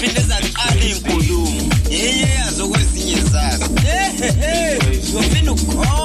ephinde zaqala iy'nkulumo yenye yazo kwezinye zazo ehehe zofina ukukhoa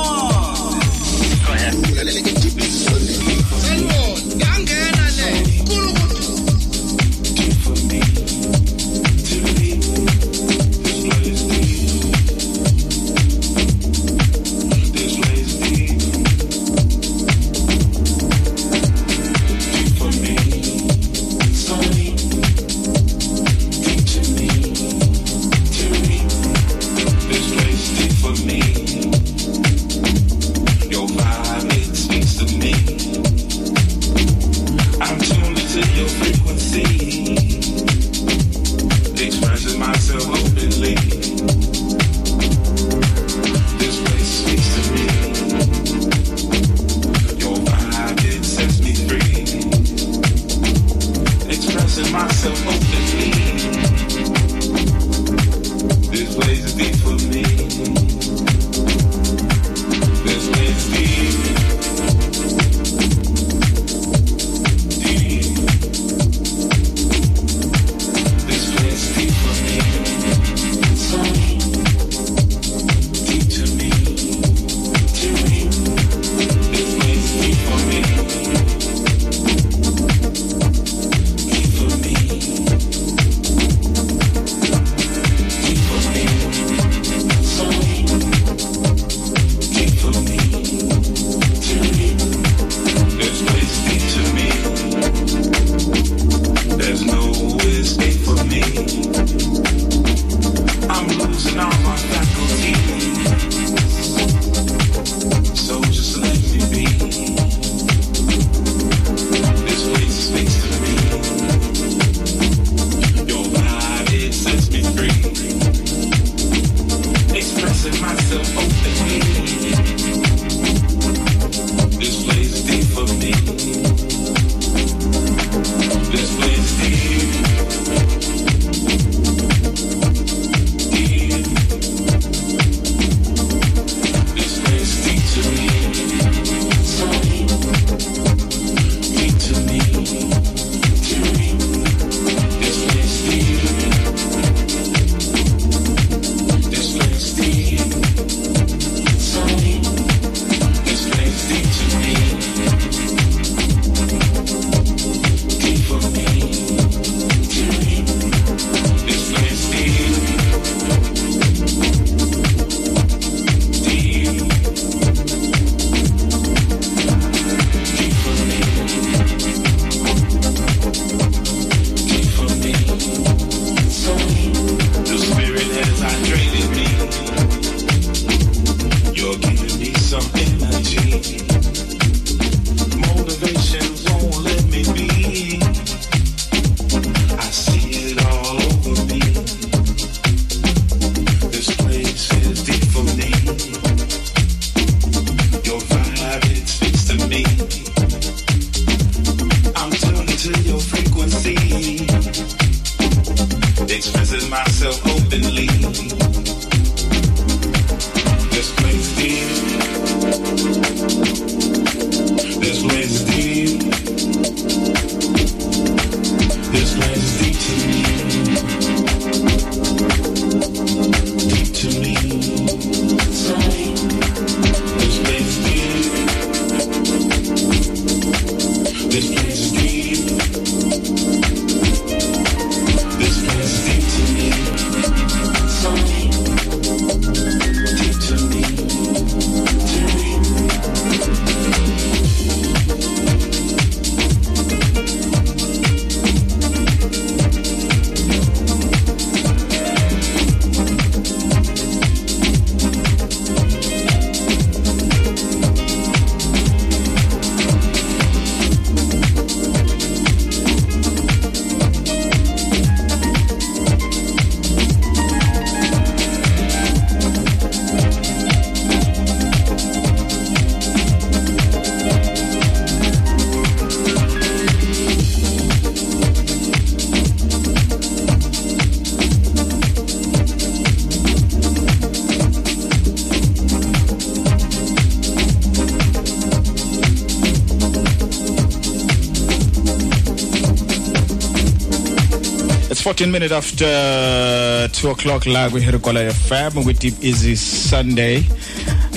14 minutes after 2 o'clock la kwi-Herikola FM with Deep Easy Sunday.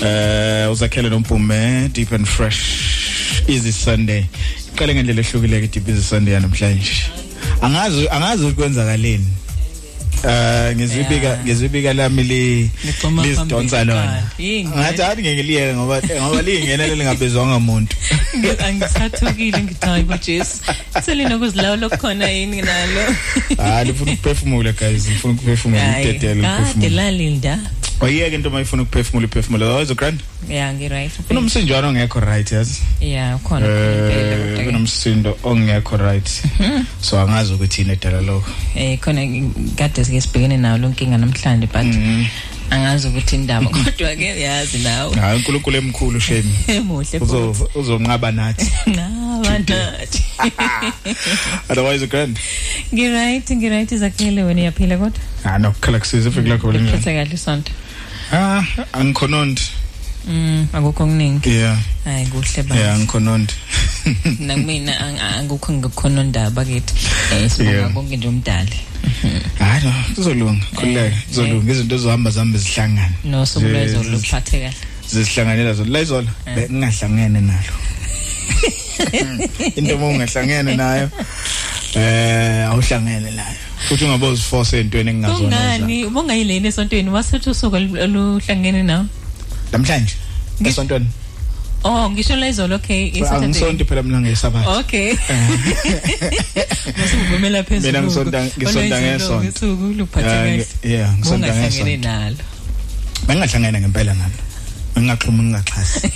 Uh uzakhele nompume Deep and Fresh Easy Sunday. Iqale ngendlela ehlukile ke Deep Easy Sunday yanamhlanje. Angazi angazi ukuthi kwenzakaleni. Eh ngizibika ngizibika lami li lisidonsa lona. Ngathi athi ngeke liyeke ngoba ngoba lingenele lingabezwanga umuntu. angisathukile ngithi hayi bo Jesu selina ukuzilawula okukhona yini nalo Ah lifuna ukuphefumula guys, lifuna ukuphefumula idedele kade ukuphefumula. lalinda Oyeke into mayifuna ukuphefumula uphefumula. Awuzo grand. ya ngi-right Kunomsinjwana ongekho right yazi. ya ukhona Eh impela kunomsindo ongekho right. So angazi ukuthi yini edala lokho. eh khona kade sike sibhekene nawo lonkinga namhlanje but angazi ukuthi indaba kodwa ke yazi nawe Hayi uNkulunkulu emkhulu shame. muhle Uzo uzonqaba nathi. ngaba nathi Otherwise grand. ngi-right ngi-right izakhele wena iyaphila kodwa Ah no khala kusiza ifike lakho kuphethe lenye. kahle isonto Ah angikhonondi. mm akukho okuningi Yeah. hayi kuhle Yeah ba angikhonondi. nakumina ang- angikho ngikukhona ndaba kithi eh sibonga Yeah. konke nje umdali Hayi no kuzolunga khuleka. Kuzolunga izinto ezohamba zihamba zihlangana. nosuku Ze- lwezolo ze- luphathe kahle zisihlanganela zona la izolo bengingahlangene nalo into uma ungahlangene nayo eh awuhlangene nayo. Futhi ungabe uziforce entweni engingazona ungani ubongayileni esontweni wasethi usuku olu- oluhlangene nawo? Namhlanje esontweni. Oh ngisho la izolo okay angisonto phela mina ngesabatha okay. Masivumela phezulu. Mina ngisonta- ngisonta ngesonto. ngesuku luphathe Yeah, kahle. ngi- yeah, ngisonta ungahlangene ngesonto. nalo. Bengingahlangene ngempela nalo. Bengingaxhuma ngingaxhasi.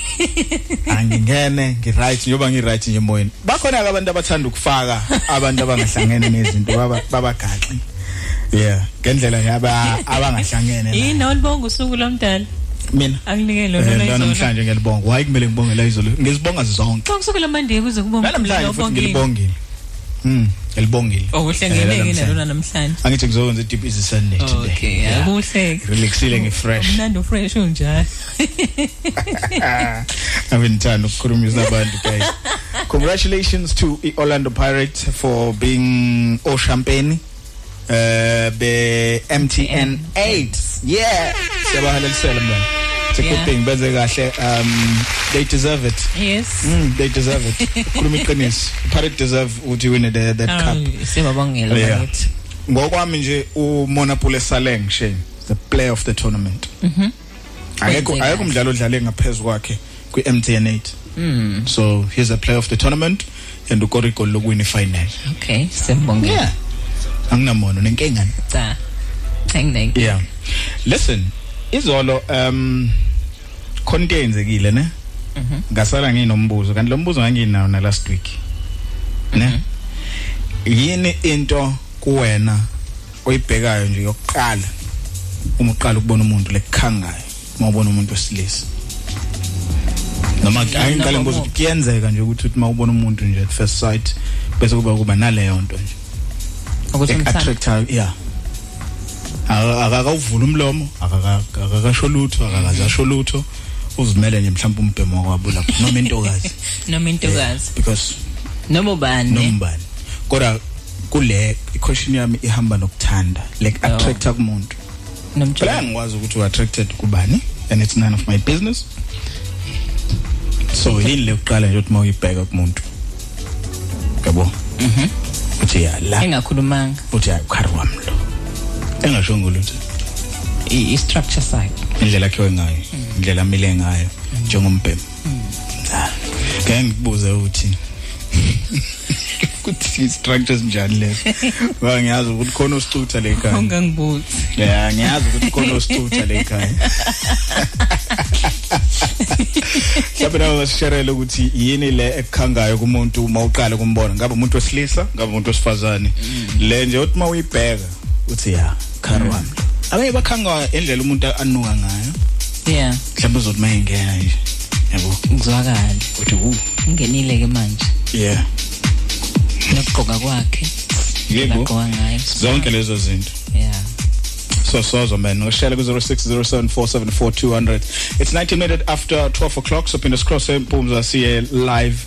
Angingene ngiright njengoba ngiright nje emoyeni. Bakhona ke abantu abathanda ukufaka abantu abangahlangene nezinto baba babagaxi yeah ngendlela yaba abangahlangene nayo. yini olibonga usuku lomdala? Mina. Anginikele Eh, lona lana izolo. namhlanje ngiyalibonga why kumele ngibonge la izolo. Ngizibonga zonke. Kusuku lamandiye kuze kube namhlanje futhi ngilibongile. Mm ngilibongile Eh, okuhlangene ke namhlanje. nalona namhlanje. Angithi ngizokwenza deep is sunday today okay Yeah. akuhle relaxile ngifresh umnandi ufresh unjani I've been trying ukukhulumisa abantu guys. Congratulations to Orlando Pirates for being O Champagne uh be MTN 8 yeah. Siyabahalelisela mntwana. It's a good Yeah. thing benze kahle um they deserve it yes Mm, they deserve it. Khuluma iqiniso. Pirate deserve ukuthi win the that cup. Ah, siyababongela Yeah. bakithi Ngokwami nje uMonapole Saleng Shane, the player of the tournament. Mhm. Ayekho Wenze ayekho kahle. umdlalo odlale ngaphezulu kwakhe kwi MTN 8. mm So he's a player of the tournament and ukore goal lokwini final. okay siyabongela Anginamono nenkinga. cha anginayi Yeah. Listen, izolo um konke yenzekile ne? Mhm. Ngasala nginombuzo kanti lo mbuzo nganginawo na last week. Ne? Yini into kuwena oyibhekayo nje yokuqala uma uqala ukubona umuntu lekhangayo uma ubona umuntu wesilisa? Noma ngibuza ukuthi kuyenzeka nje ukuthi uma ubona umuntu nje at first sight bese kuba kuba naleyo nto nje. ukuthi attractayo yeah Aka- akakawuvula umlomo akaka- akakasho lutho akakazasho lutho. Uzimele nje mhlawumbe umbhemo kwabo lapho. Noma intokazi. Noma intokazi. Because noma ubani. nombani kodwa kule question yami ihamba nokuthanda like Oh. attracta kumuntu. Phela nomjolo ngikwazi ukuthi u attracted kubani and it's none of my business. So yini le kuqala nje ukuthi mawuyibheka kumuntu? Yabo? Mhm. Uthi ya la engakhulumanga. Uthi ya ukhari wami lo. Engashongo lutho i structure side. Indlela akhiwe ngayo indlela amile ngayo njengombhemo Ah, ngeke ngikubuze ukuthi kuthi structures njani lezo? Ngoba ngiyazi ukuthi khona usicutha le ekhaya. Ungangibuzi yeah ngiyazi ukuthi khona usicutha le ekhaya. Mhlawumbe nawe ngasisherela ukuthi yini le ekukhangayo kumuntu uma uqala kumbona ngabe umuntu wesilisa? Ngabe umuntu wesifazane? Le nje uthi uma uyibheka uthi ya. Wami. Abe bakhanga indlela umuntu anuka ngayo. Yeah. Mhlawumbe uzothi mayingena nje. Yabo ngizwakala uthi wu. Ngingenile ke manje. Yeah. Nokugqoka kwakhe. Yebo. Zonke lezo zinto. Yeah. So sozo man ngishela ku 0607474200 it's 90 minutes after 12 o'clock so phinda scross empumza siye live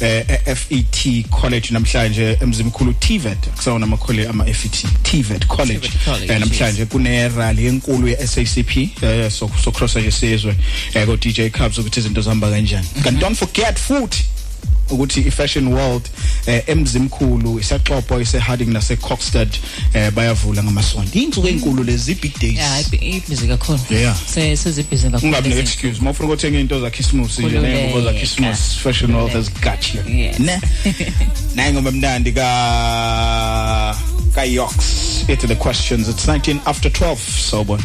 eh e FET college namhlanje emzimkhulu TVET. Kusawona amakhole ama FET TVET college. TVET College, eh namhlanje kune rally enkulu ye SACP eh so so cross nje sizwe eh ko DJ Cubs ukuthi izinto zihamba kanjani. And don't forget futhi ukuthi i-fashion world eh emzimkhulu isaxopo ise Harding nase Cockstead eh bayavula ngamasonto insuku ezinkulu lezi big days. Yeah ibhizi kakhulu. Yeah. se sezibhizi kakhulu lezi- excuse mawufuna ukuthenga into za Christmas nje nengubo za Christmas fashion world has got you. Ne? Nayi ngoba mnandi ka ka Yox it's the questions. It's 19 after 12 so bon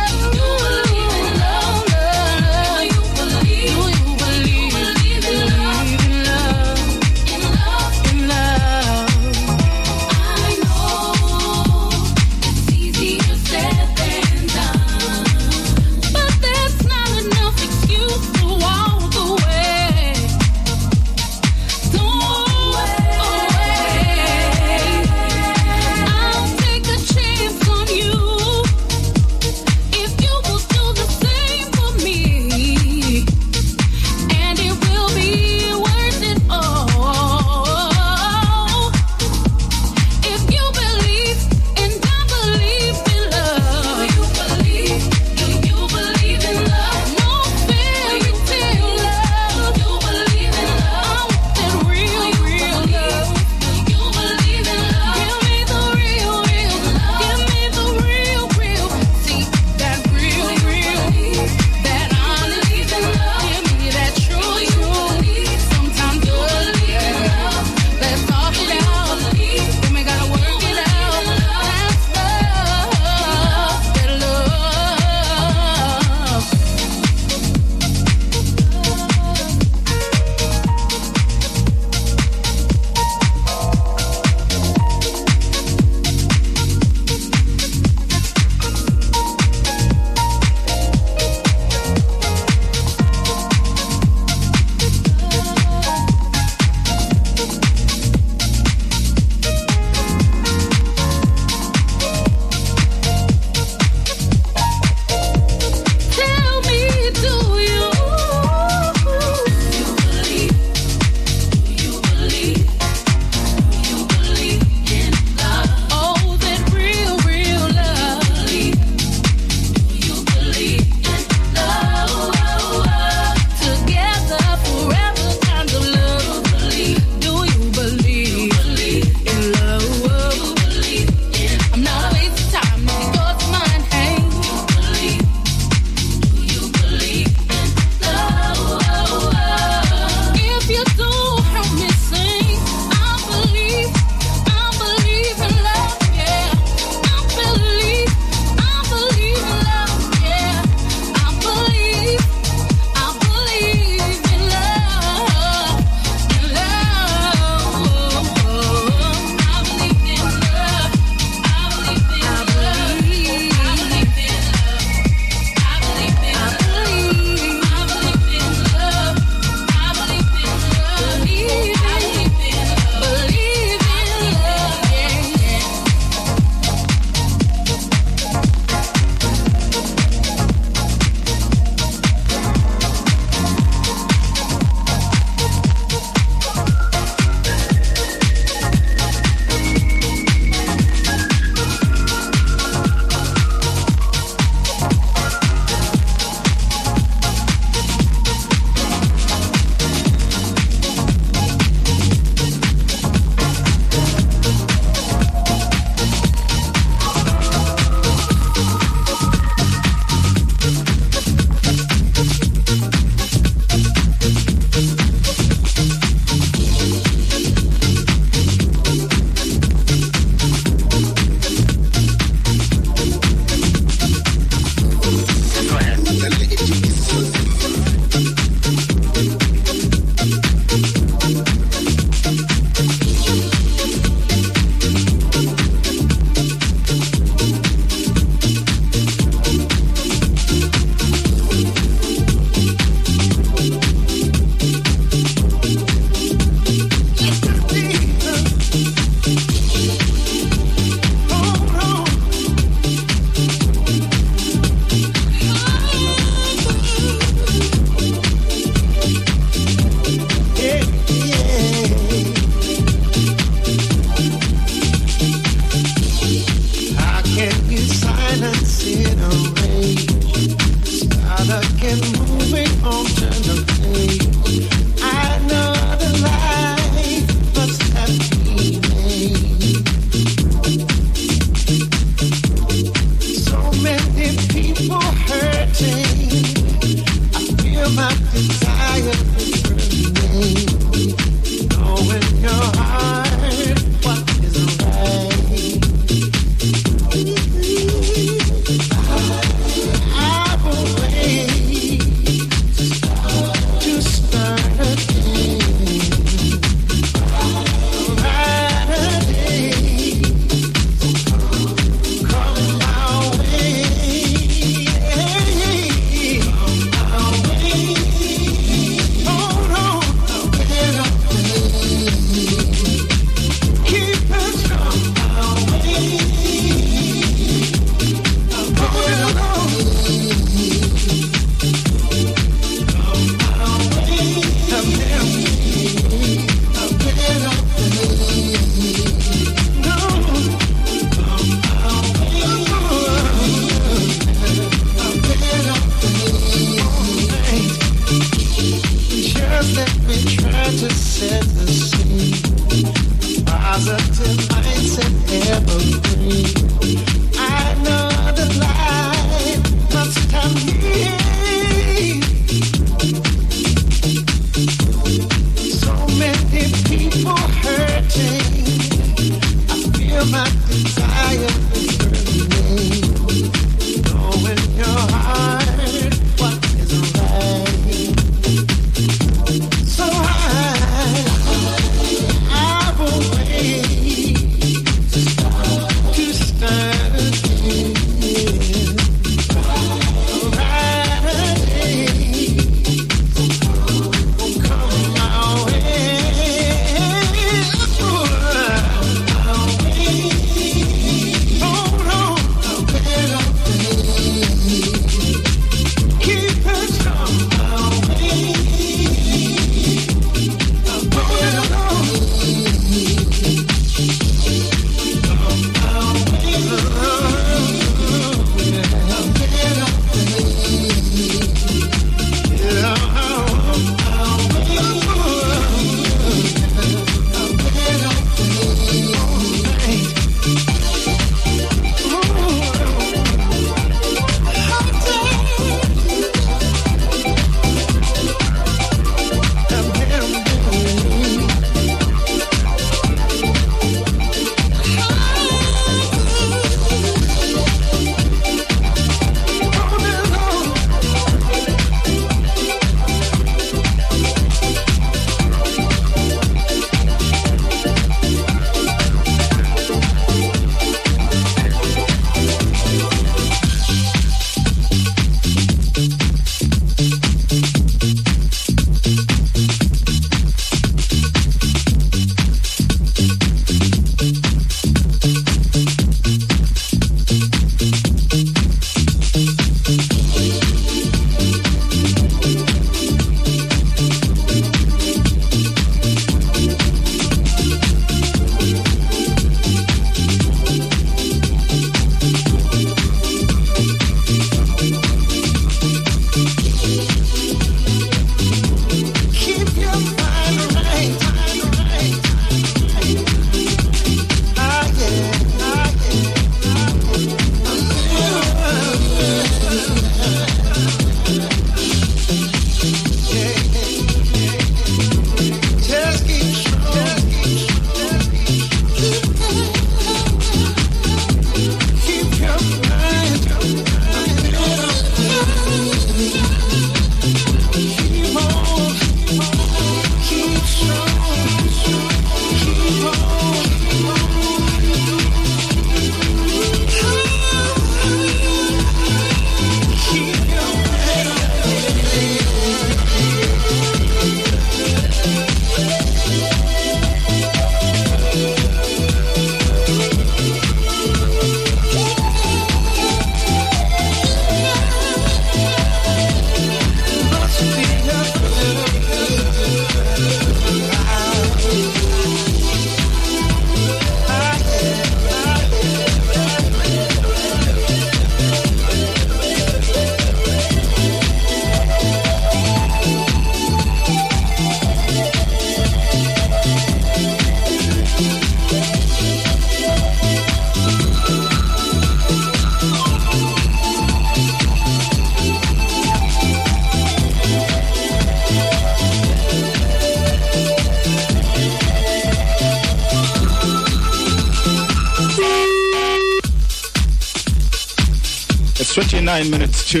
29 minutes to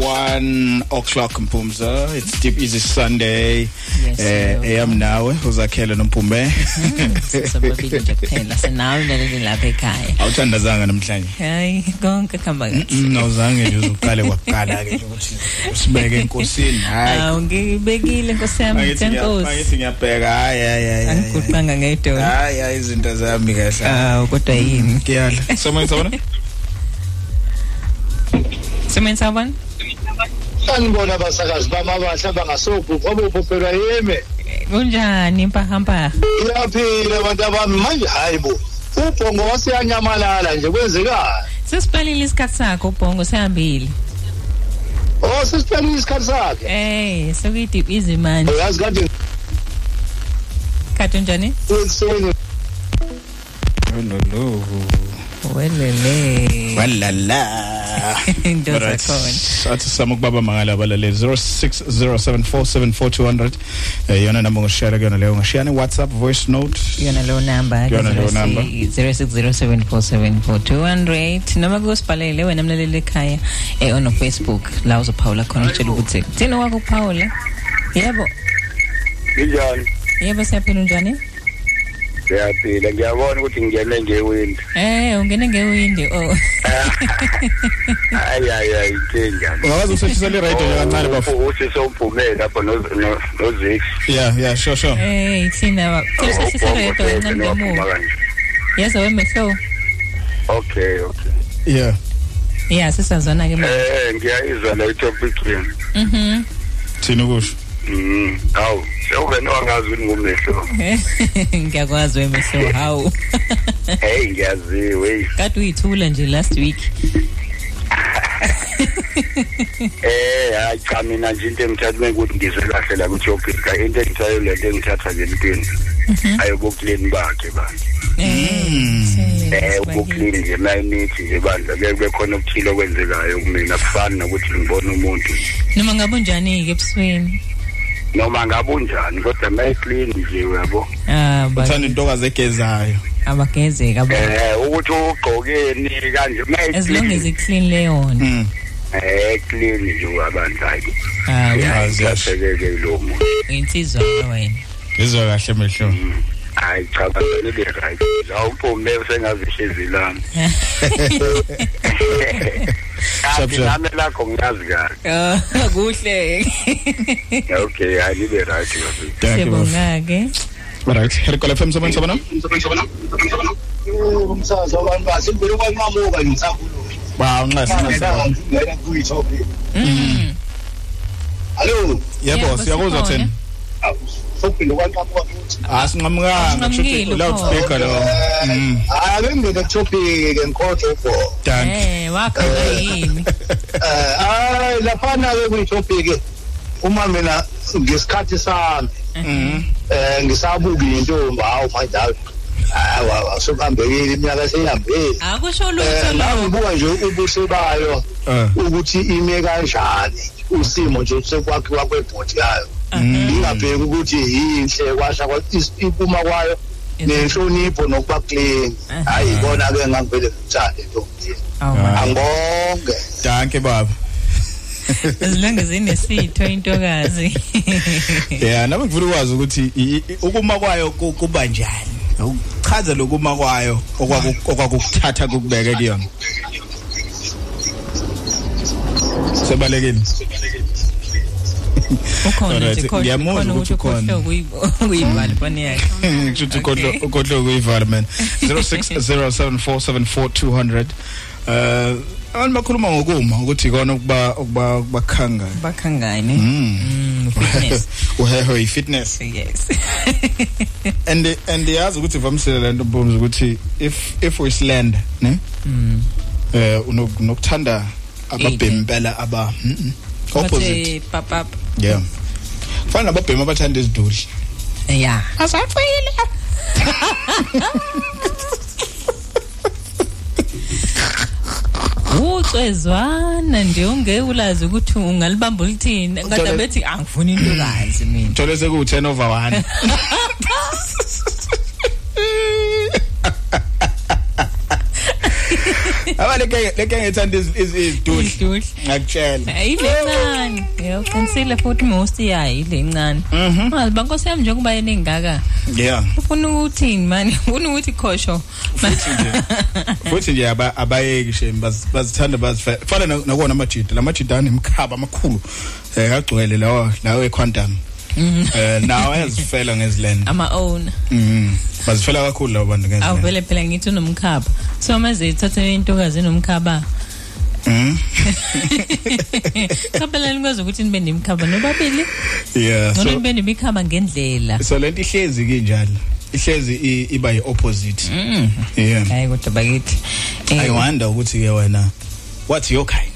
1 o'clock Mpumza. It's Deep Easy Sunday. Yes, Eh sir. eyam nawe uzakhele nompumbe. Sababili nje kuphela senawe ulaleli lapha ekhaya. Awuthandazanga namhlanje. Hayi konke kuhamba kahle. Mm, Awuzange nje uzoqale kwakuqala ke ukuthi sibeke enkosini. Hayi. Awu ngibekile nkosi yami Angithi ngiya- enkosi. angithi ngiyabheka. Hayi hayi hayi. Angiguqanga ngedolo. Hayi hayi izinto zami kahle. Awu kodwa yini? Ngiyala. Someone sabona? Semenza sabani? sanibona abasakazi bami abahle abangasobhubha obubhubhelwa yimi Kunjani mpahamba? iyaphila abantu abami manje hayi bo ubhongo wasiyanyamalala nje kwenzekani Sesiphelile isikhathi sakho ubhongo sehambile. oh sesiphelile isikhathi sakhe Eh, sokuyithi easy man. uyazi kade Khathi njani? ekuseni No no. Welele. Walala. Into Alright. zakhona. Athi sama ukubaba mangala abalaleli 0607474200 eh yona namba ngoshare kuyona leyo ngashiyana WhatsApp voice note? Yona lo number. Yona leyo number. 0607474200 noma kusibhalele wena mlaleli ekhaya eh on Facebook. La uzophawula khona utshela ukuthi thina wakho kuphawula yebo njani yebo siyaphila njani siyaphila ngiyabona ukuthi ngingene ngewindi. Eh ungene ngewindi oh. Hayi hayi hayi inkinga ungawazi ukusethisa radio nje kancane bafu uthi somphumele lapho nozix yeah yeah sure sure. Eh thina wa thina siselo yedwa kancane ngemuva yazi wemehlo okay okay. Yeah. Yeah sisazwana ke manje eh ngiyayizwa le topic yini mhm thina ukusho. Mhm awu sewuvene wangazi ukuthi ngumehlo ngiyakwazi wemehlo hawu hey ngiyaziwe kade uyithula nje last week. Eh hayi cha mina nje into engithatha ukuthi ngizwe kahle la ku-topic into engithayo lento engithatha nje empini ayobuklini bakhe bandla eh ubuklini nje mayinithi nje bandla kuye kube khona okuthile okwenzekayo kumina kufani nokuthi ngibone umuntu noma ngabe unjani-ke ebusweni? Noma ngabe unjani kodwa mayiklini nje uyabo? Ah, ba- uthanda intokazi egezayo. Abagezeka aba eh ukuthi ugqokeni kanje as long as mayiklini i-clean leyona mm eh clean nje uyabandla Ah, we- Yazi, yazi. yasekeke lo muntu. Uyinsizwa ke wena? Izwa kahle mehlo. Hayi cha bantwana be right awuphume sengazihlezi lami Shap, Kanti shap. nami lakho ngiyazi kahle Ah, kuhle. Okay hayi libe right kabi thank you bafu siyabonga-ke right herikola fm someone sabona umsakazo wabantu basengibele kwanqamuka ngisakhuluma ba unxasa ngena kuyitopic Mm. hallo yebo Yebo, siyakuzwa sikhona. thina. Sophinde kwanqamuka futhi asinqamukanga Asinqamukile loud speaker lo hayi ke ngikhohle ubho thank Eh, wakhala yini eh. Hayi laphana ke kuyitopic uma mina ngesikhathi sami eh ngisabuka intombi hawu manje hayi hayi asokambekile iminyaka seyihambile akusho lutho eh la lo ngibuka nje ubuhle bayo. Eh ukuthi ime kanjani usimo nje sekwakhiwa kwebhodi yayo ingabheki ukuthi yinhle kwasha iphuma kwayo nenhlonipho nokuba clean hayi ibona ke ngangivele ngithande ntombi thank you baba as long as inesitho intokazi. Yeah nami ngifuna ukwazi ukuthi ukuma kwayo ku- kuba njani? Ukuchaza lokuma kwayo okwaku- okwakukuthatha kukubeke kuyona. Sebalekile. Ukhona Alright, nje ngiyamuzwa khona ukuthi ukuthi ukhona. ukhohle kuyivala foni yakhe. Kushuthi ukhohlo ukhohlo kuyivala man. 0607474200 uh abantu bakhuluma ngokuma ukuthi ikona ukuba ukuba kubakhanga bakhangane mm Mm, fitness uheho i-fitness yes. And and yazi ukuthi vamisile lento bomza ukuthi if if we slender ne? Mm. eh unok- unokuthanda ababhemi impela aba mm, mm, opposite. Bathe pap pap. Yeah. Kufana nababhemi abathanda izidudla yeah asafile ucwezwana nje unge ulazi ukuthi ungalibamba ulithini Uthole- kade bethi angifuni intokazi mina. Thole seku 10 over 1 abale leke ngethanda izidudla Idudla. ngakutshela. Ayilencane yebo qinisile futhi most yayi ilencane mazi bankosi yami njengoba yenengaka yeah ufuna ukuthini manje ufuna ukuthi khosho. Futhi nje futhi nje aba- abayeki baz- bazithanda bazifela fana na- nakona amajida lamajida anemkhaba amakhulu eh agcwele lawo lawo equantum eh nawo ayazifela ngezilenda. Ama own mhm bazifela kakhulu labo bantu ngezilenda. Awuvele phela ngithi unomkhaba. So maze ithathe intokazi enomkhaba mhm cha phela nikwazi ukuthi nibe nemkhaba nobabili. Yeah ngone so nibe nemikhaba ngendlela. So lento ihlezi kinjalo. Ihlezi i- iba yi opposite Mm. yeah. Hayi kodwa bakithi. I wonder ukuthi ke wena what's your kind?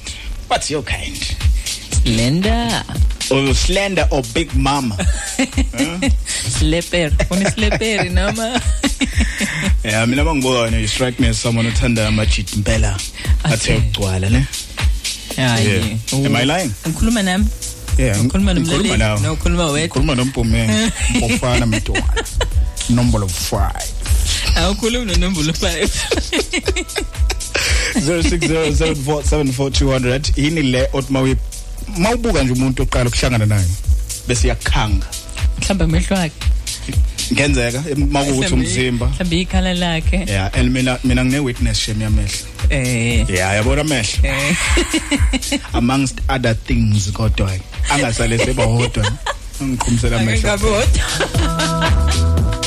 What's your kind. Lenda or slender or big mama. Sleper uni sleper noma yeah mina mangibuka wena you strike me as someone othanda amajidi impela athe Okay. ukugcwala ne? Hayi. Yeah. Am I lying? ukhuluma nami. Yeah ukhuluma ngikhuluma nomlaleli nawe. No ukhuluma wedwa. Ngikhuluma nompume ofana mntwana number of 5 awukhulumi nonombolo 5 0607474200 yini le othi mawu mawubuka nje umuntu oqala ukuhlangana naye bese yakhanga mhlawumbe amehlo akhe. Ngenzeka makuwuthi umzimba. mhlawumbe ikhala lakhe. Yeah and mina mina ngine witness shem yamehlo. Eh. Yeah yabona amehlo? Eh. Amongst other things kodwa angasale sebahodwa ngiqhumisela amehlo. Akekabodwa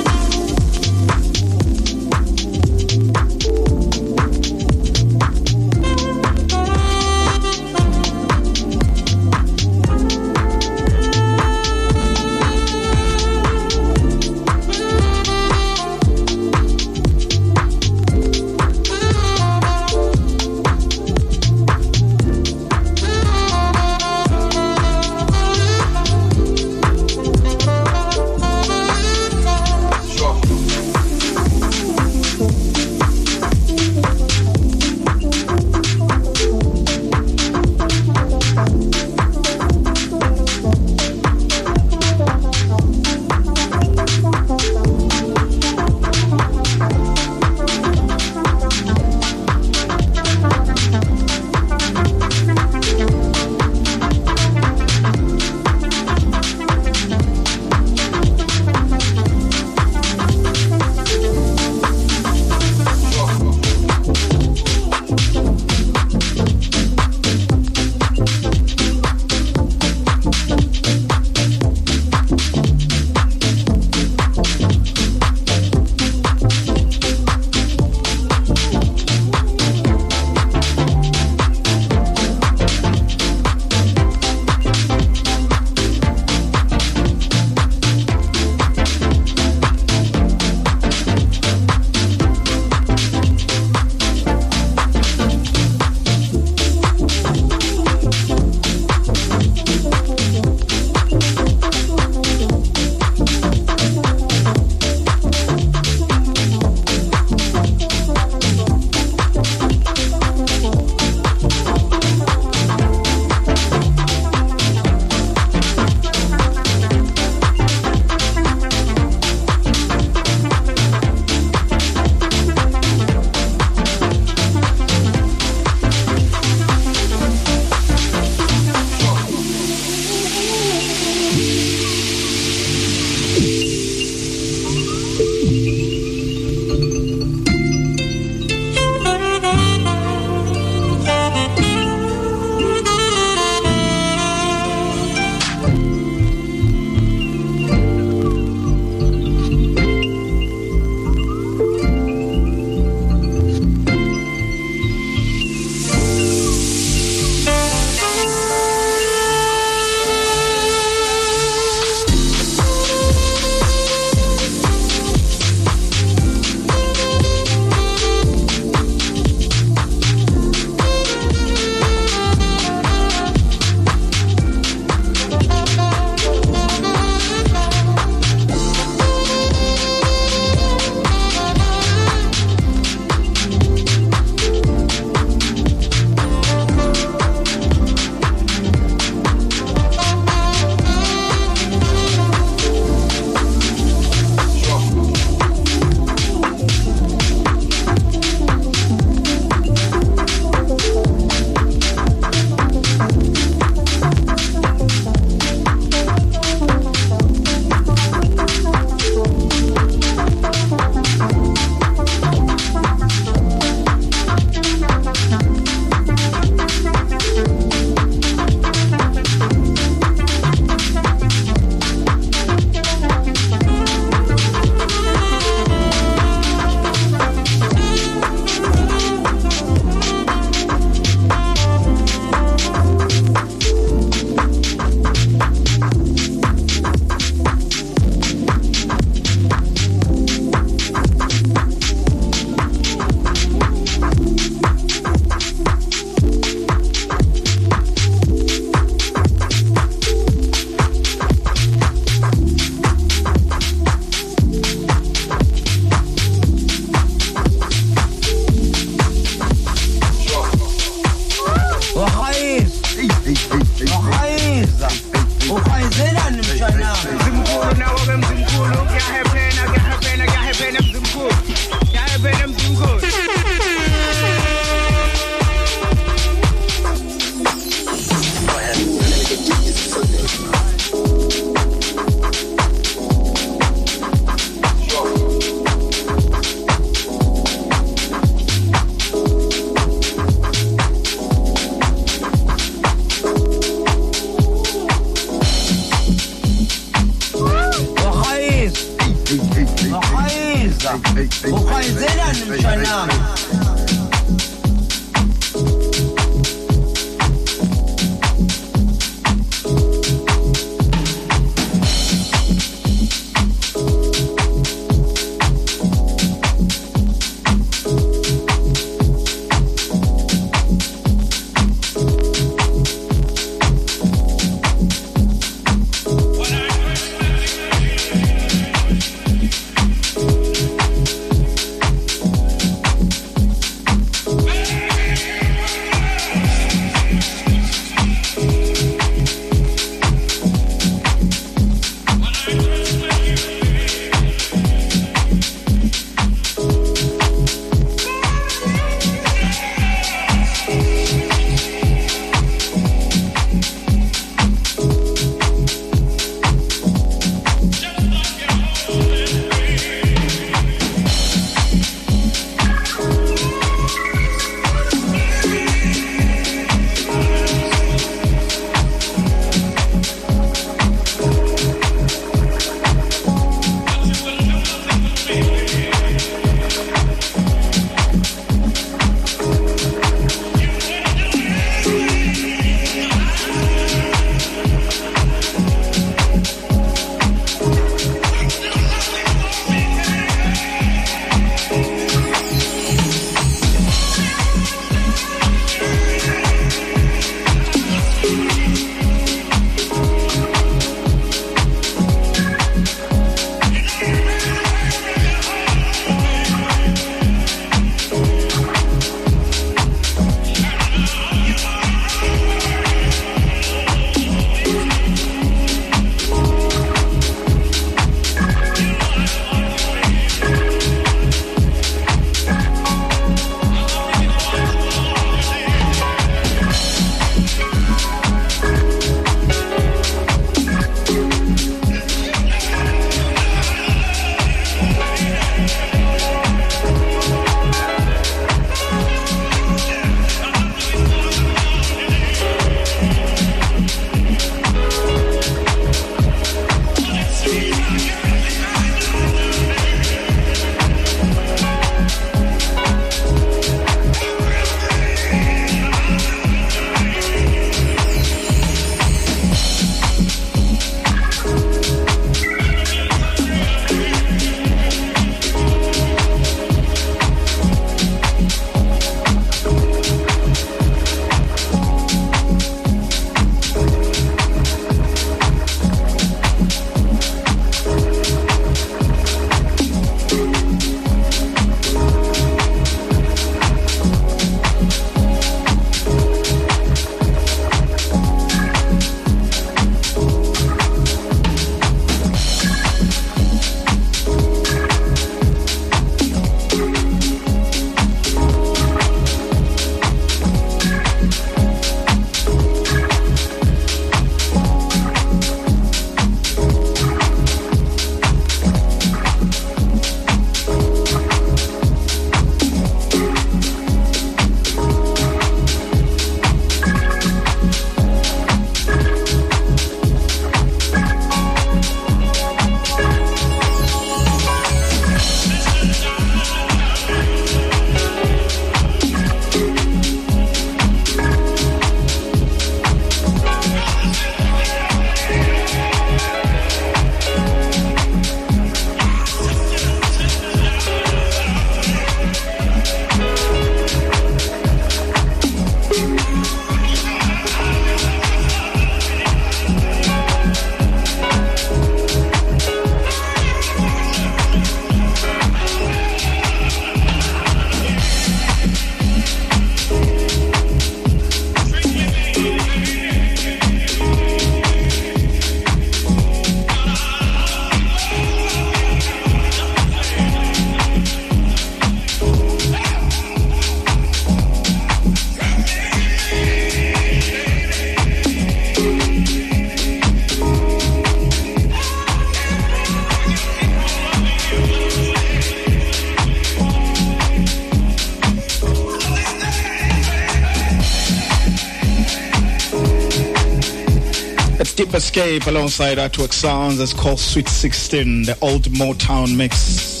Escape alongside Artwork Sounds. That's called Sweet 16, the old Motown mix.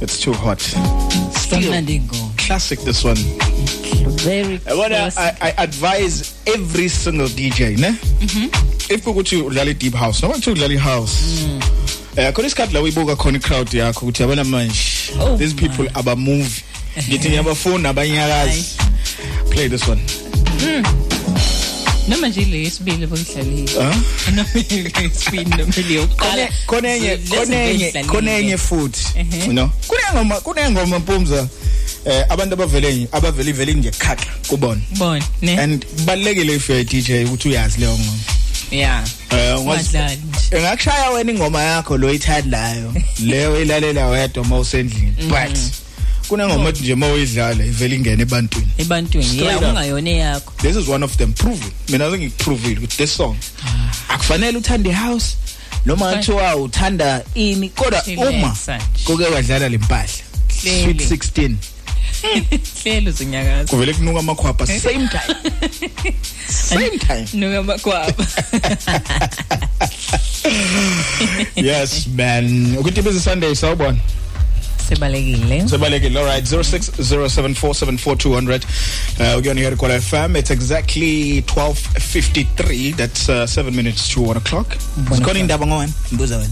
It's too hot. Still classic this one. Very close. I, I advise every single DJ, ne? If ukuthi udlala deep house, noma kuthi udlala house. Eh khona isikhathi la uyibuka khona i-crowd yakho ukuthi yabona manje Oh these people aba move. Ngithi ngiyabafuna abanyakazi. Play this one. Noma nje le yesibili bokudlalile Huh? noma le yesibili noma le yokuqala. Konenye Lezi konenye bezidlalile. konenye futhi Ehhe. you know? Kunengoma kunengoma mpumza. Eh abantu abavele abavele ivele ngekhakha kubona. Bona ne? And balekile if you DJ ukuthi uyazi leyo ngoma. Yeah eh ungazi wadlali nje. Engakushaya wena ingoma yakho lo ithandayo leyo ilalela wedwa mawusendlini but kunengoma ethi nje mawuyidlala ivele ingene ebantwini. Ebantwini Straight yeah up. ungayona yakho this is one of them prove it mina ngikuprove ukuthi this song. Akufanele uthande house noma Kufa- kuthiwa uthanda ini kodwa Relaxa uma nje. kuke wadlala lempahla Hleli. sweet 16 hlelo zinyakaza kuvele kunuka amakhwapha same time. Same time. Nuka makwaba yes man. Ukuthi busy sunday sawubona. Sebalekile sebalekile all right. 0607474200 uh ukuyona here kwa FM it's exactly 12:53 that's uh, 7 minutes to 1 o'clock. Sikhona indaba ngowani mbuza wena.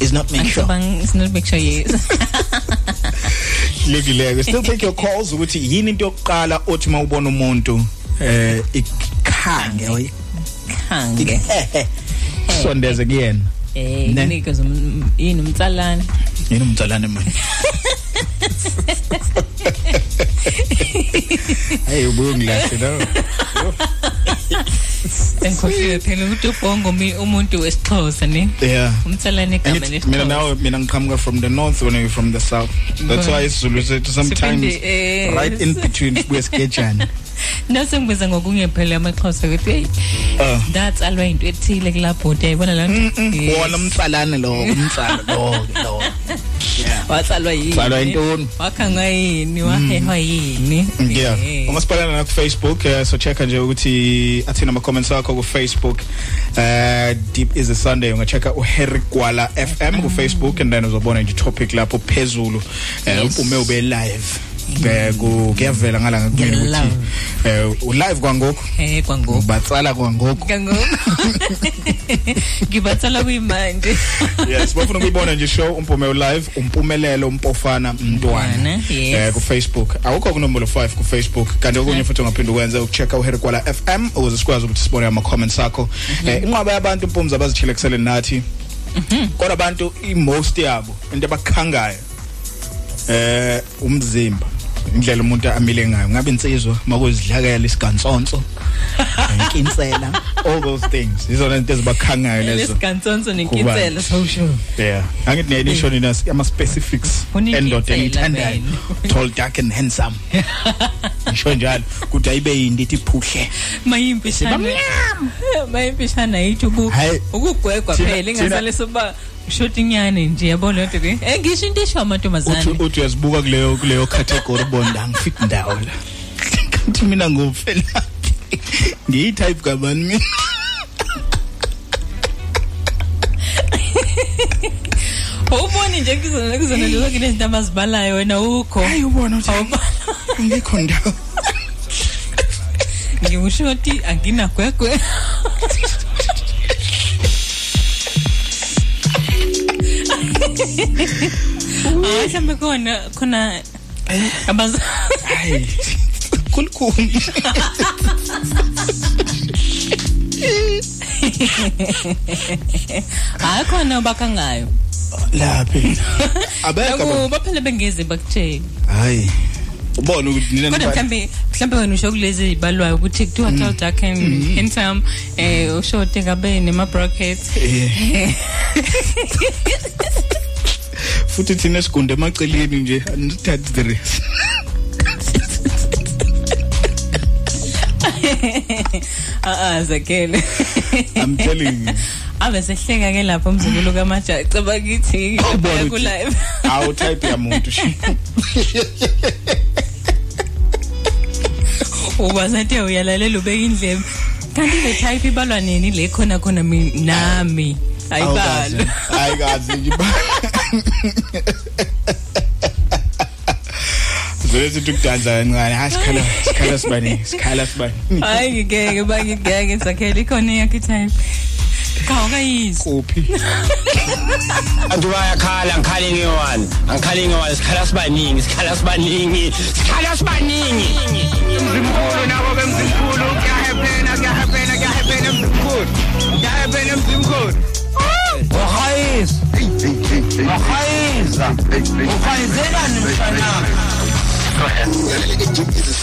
Is not make sure. Angicabanga it's not make sure yes. Lekileke still take your calls ukuthi yini into yokuqala othi mawubona umuntu eh ikhange oy khange sondeze kuyena. Eh um- yini umtsalane. Yini umtsalane manje Hey ubungilahle no engikhohliwe phela ukuthi ubhongo mi- umuntu wesixhosa ne? Yeah. Umtsalane igama Angithi, mina lesixhosa nawe mina ngiqhamuka from the north when you from the south. That's why isizulu sethu sometimes eh, right in between sibuye sigejane nasengibiza ngokunye phela amaxhosa ukuthi hey uh thatsalwa into ethile kulabhodi ayibona la nto Yes. wona umtsalane lo umtsalo lo lo. Watsalwa yini? Tsalwa yintoni? wakhangwa yini? Wahehwa yini? Yeah. Eh. ungasiphalana na ku Facebook uh, so check nje ukuthi athina ama comments akho ku Facebook uh deep is a sunday. Ungachecka u Harry Gwala FM ku Facebook and then uzobona nje topic lapho phezulu uh, Yes. upume ube live. Eh, ku kuyavela ngala ngakumina ukuthi Nge-live. eh u live kwangoku? Eh kwangoku. Batsala kwangoku. Kangoku ngibatsala kuyimanje. Yes bafuna ukuyibona nje show umpume live umpumelelo umpofana mntwana. Mntwana, yes. eh ku Facebook awukho kunombolo 5 ku Facebook kanti okunye futhi ungaphinda ukwenza ukuchecka uHerry Kwala FM ukuze sikwazi ukuthi sibone ama comments akho eh inqwaba yabantu impumza bazithilekisele nathi. Kodwa abantu i-most yabo into abakhangayo eh umzimba. Indlela umuntu amile ngayo. Ngabe insizwa? Makuzidlakela isigansonso. Inkinsela all those things. Izona into ezibakhangayo lezo. lesigansonso nenkinsela sawusho Yeah. Angithi nelisho nina ama specifics endoda engithandayo. Tall, dark and handsome. Ngisho njalo. Ukuthi ayibe yindi ithi phuhle. mayimpishana mayimpishana yithi ukugwegwa phela ingasale soba shoti inyane nje yabona lento ke eh ngisho into esho Uthi amantombazane uthi uyazibuka kuleyo kuleyo category bonda ngifit ndawo la. Kanti mina ngofela. Ngiyi type kabani mina? uboni nje kuzona kuzona lokho kulezi ndaba zibalayo wena ukho Hayi ubona uthi ngikho ndawo. ngimushoti anginagwegwe Ah mhlambe khona khona abaz Hayi. Kulukhuni. hayi khona bakhangayo Laphi. Abeka. nakuba phela bengeze bakutshela Hayi. Ubona ukuthi nina kodwa mhlambe mhlambe wena usho kulezi ibalwayo ukuthi kuthiwa tall dark and handsome eh ushote kabe nema brackets futhi thina sigunde emaceleni nje anithathe the rest ah ah zakele i'm telling you. Ave sehleka ke lapho umzukulu kamaja ceba kithi Ubona ku ukuthi- live awu type ya muntu. Shi ukwazi athi uyalalela ubeka indlebe. Kanti le type ibalwa nini? Le khona khona mi- nami. Ayibalo. Hayi kazi ngiba Zolethi ukudansa kancane. Ha sikhala sikhala sibani sikhala sibani. Hayi ngeke bangigeke sakhela ikhona yakhe type Kawa yizi kuphi? Abantu bayakhala ngikhali ngewani angikhali ngewani sikhala sibaningi sikhala sibaningi sikhala sibaningi. Mzimkhulu nabo bemzimkhulu. Kuyahephena kuyahephena kuyahephena emzimkhulu kuyahephena emzimkhulu uhayiza uhayizekani mshanami Go ahead.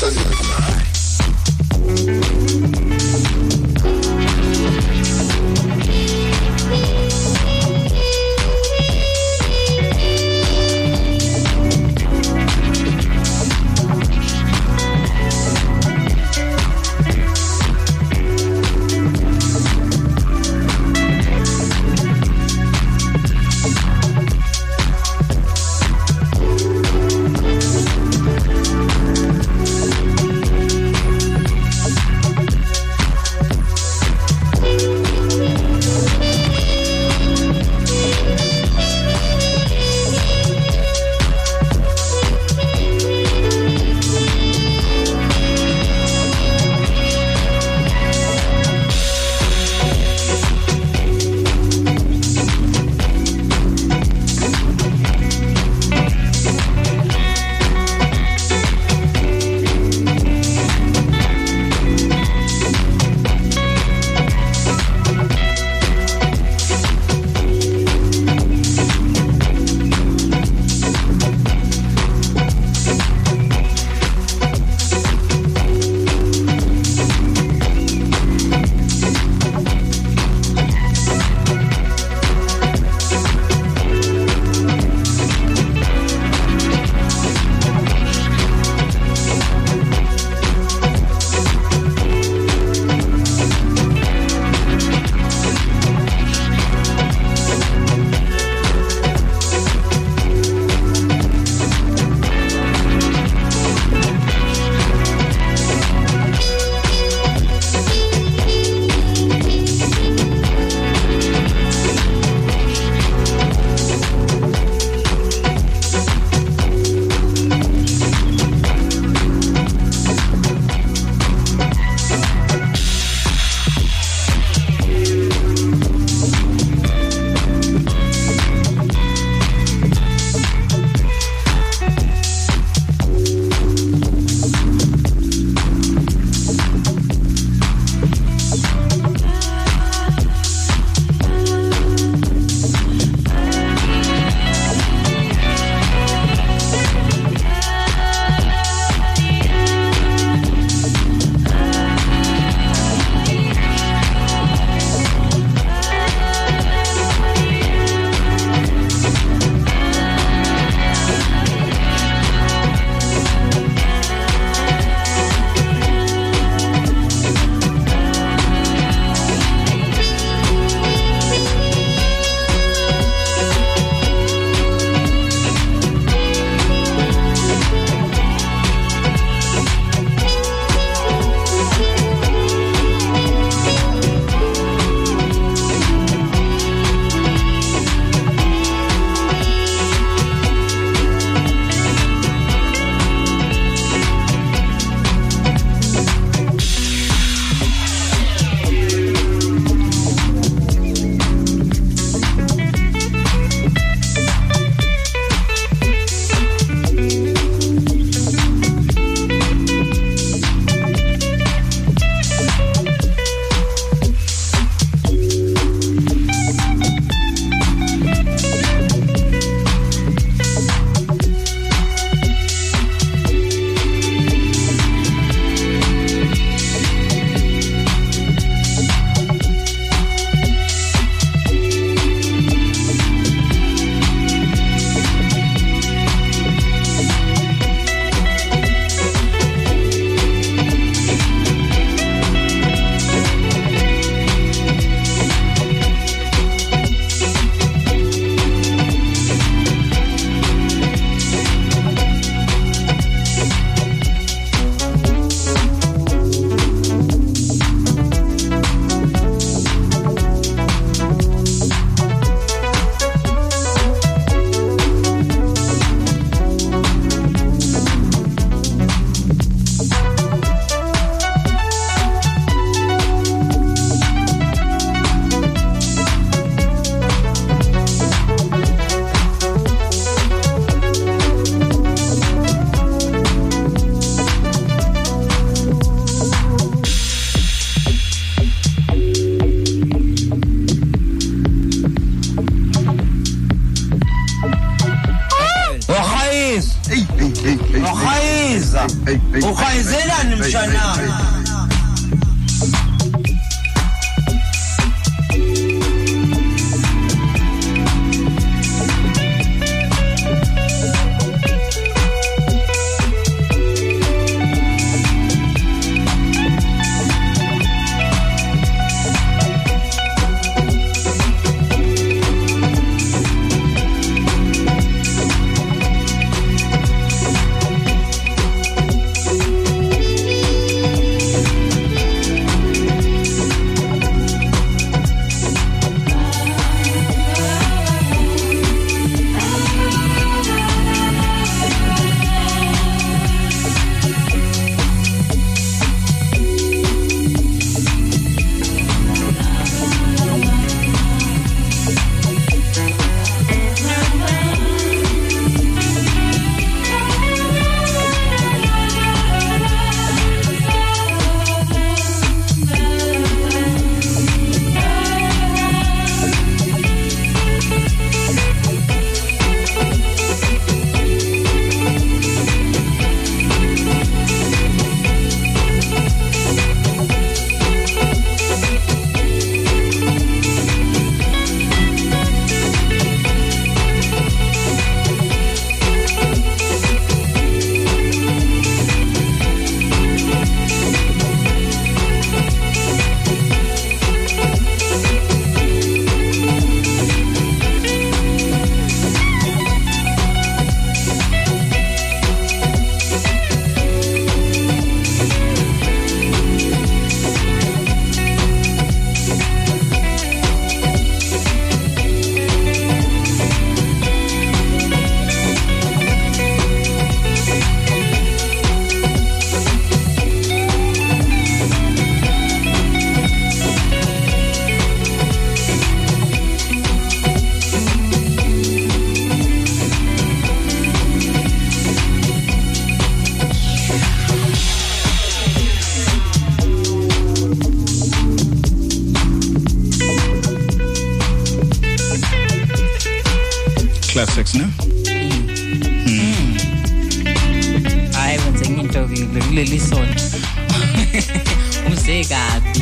Uze kabi?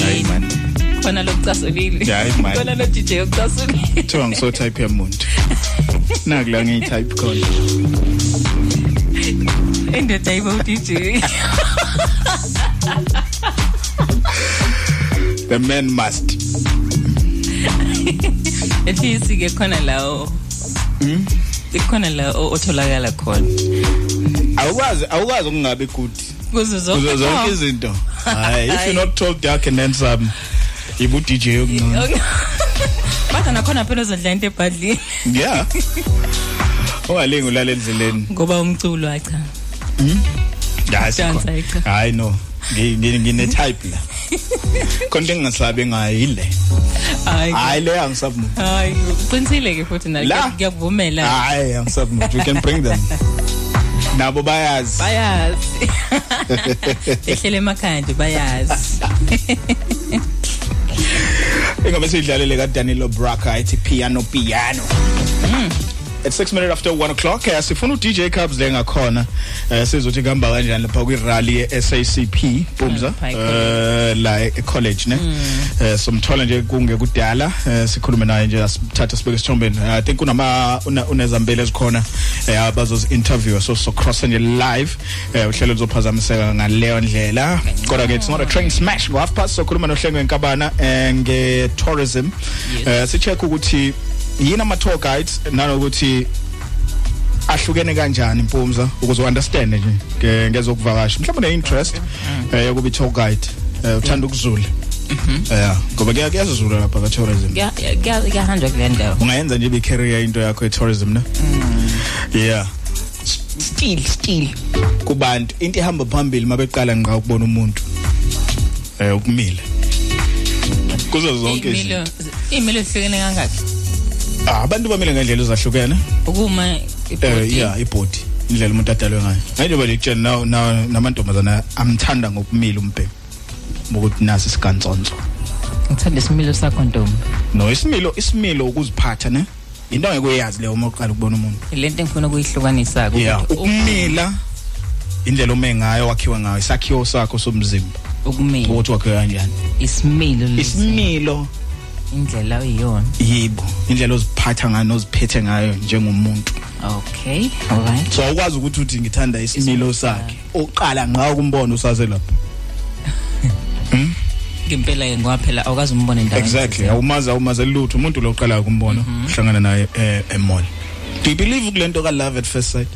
Hayi Yini? man. Khona lokucasulile. Hayi, man. khona lo DJ yokucasulile. Kuthiwa ngiso type yamuntu. Nakula ngiyi type khona. Indoda yibo DJ the man must. Ethi ke khona lawo ikhona la o- otholakala khona. Awukwazi awukwazi ukungabe good. Kuzo zonke kuzo zonke izinto. hayi if you're not told dark and handsome ibu DJ yokuncane Batha nakhona phela uzodla into ebhadlini. Yeah ungalingi ulala endleleni. Ngoba umculo acha. Yazi Dansa, khona. cha. hayi no. Ngi- ngi- ngine type la konke engingasabe ngayo ile Hayi. hayi le angisabu Hayi, uqinisile ke futhi na La. ngiyakuvumela. hayi angisabu you can bring them. Nabo bayazi Bayazi. Ehlele emakhaya nje bayazi. ingabe sidlalele ka Danilo Braka ethi piano piano at 6 minutes after 1 o'clock eh, sifuna u DJ Cubs le ngakhona eh, sizothi kuhamba kanjani lapha kwi rally ye SACP Bumza? Mm, Pike eh, la e college ne Eh, somthola nje kungekudala eh, sikhulume naye nje asithatha sibeke sithombeni i think kunama una- unezambele ezikhona eh, abazozi interview so so cross nje live eh, uhlelo luzophazamiseka ngaleyo ndlela. Kodwa ke it's not a train smash. Ngo half past sokhuluma nohlengo enkabana eh, nge tourism eh, si check ukuthi yini ama tour guides nanokuthi ahlukene kanjani impumza? Ukuze understand nje nge- ngezokuvakasha. Mhlawumbe ne interest eh yokuba tour guide eh, uthanda ukuzula. Yeah ngoba kuya kuyazuzula lapha ka tourism Kuya- kuya- Kuyahanjwa kule ndawo. ungayenza nje icareer into yakho e tourism ne yeah. Still still. Kubantu into ihamba phambili mabeqala nqa ukubona umuntu eh ukumile. Kuzo zonke Imilo izinto. imilo ehlukene kangaki? Ah, abantu bamile ngendlela ezahlukene. Ukuma eh ibhodi. yeah ibhodi. Indlela umuntu adalwe ngayo. Njengoba lekutshela nawo namantombazana amthanda ngokumila umbheki ukuthi nasi sigantsonzo Ngithanda isimilo sakho ntombi. no isimilo isimilo ukuziphatha ne? Into angeke uyazi leyo uma uqala ukubona umuntu. Lento engifuna ukuyihlukanisa ukuthi ukumila indlela ume ngayo wakhiwe ngayo isakhiwo sakho somzimba. Ukumila. Ukuthi wakhiwe kanjani? Isimilo isimilo. Indlela oyiyona yibo indlela oziphatha ngayo noziphethe ngayo njengomuntu. Okay alright so awukwazi ukuthi uthi ngithanda isimilo sakhe. uqala ngawo ukumbona usase lapha ngempela ke ngoba phela awukazi umbone endaweni exactly awumazi awumazi lutho. Umuntu lo uqala ukumbona uhlangana naye eh, emall. Do you believe kulento ka love at first sight?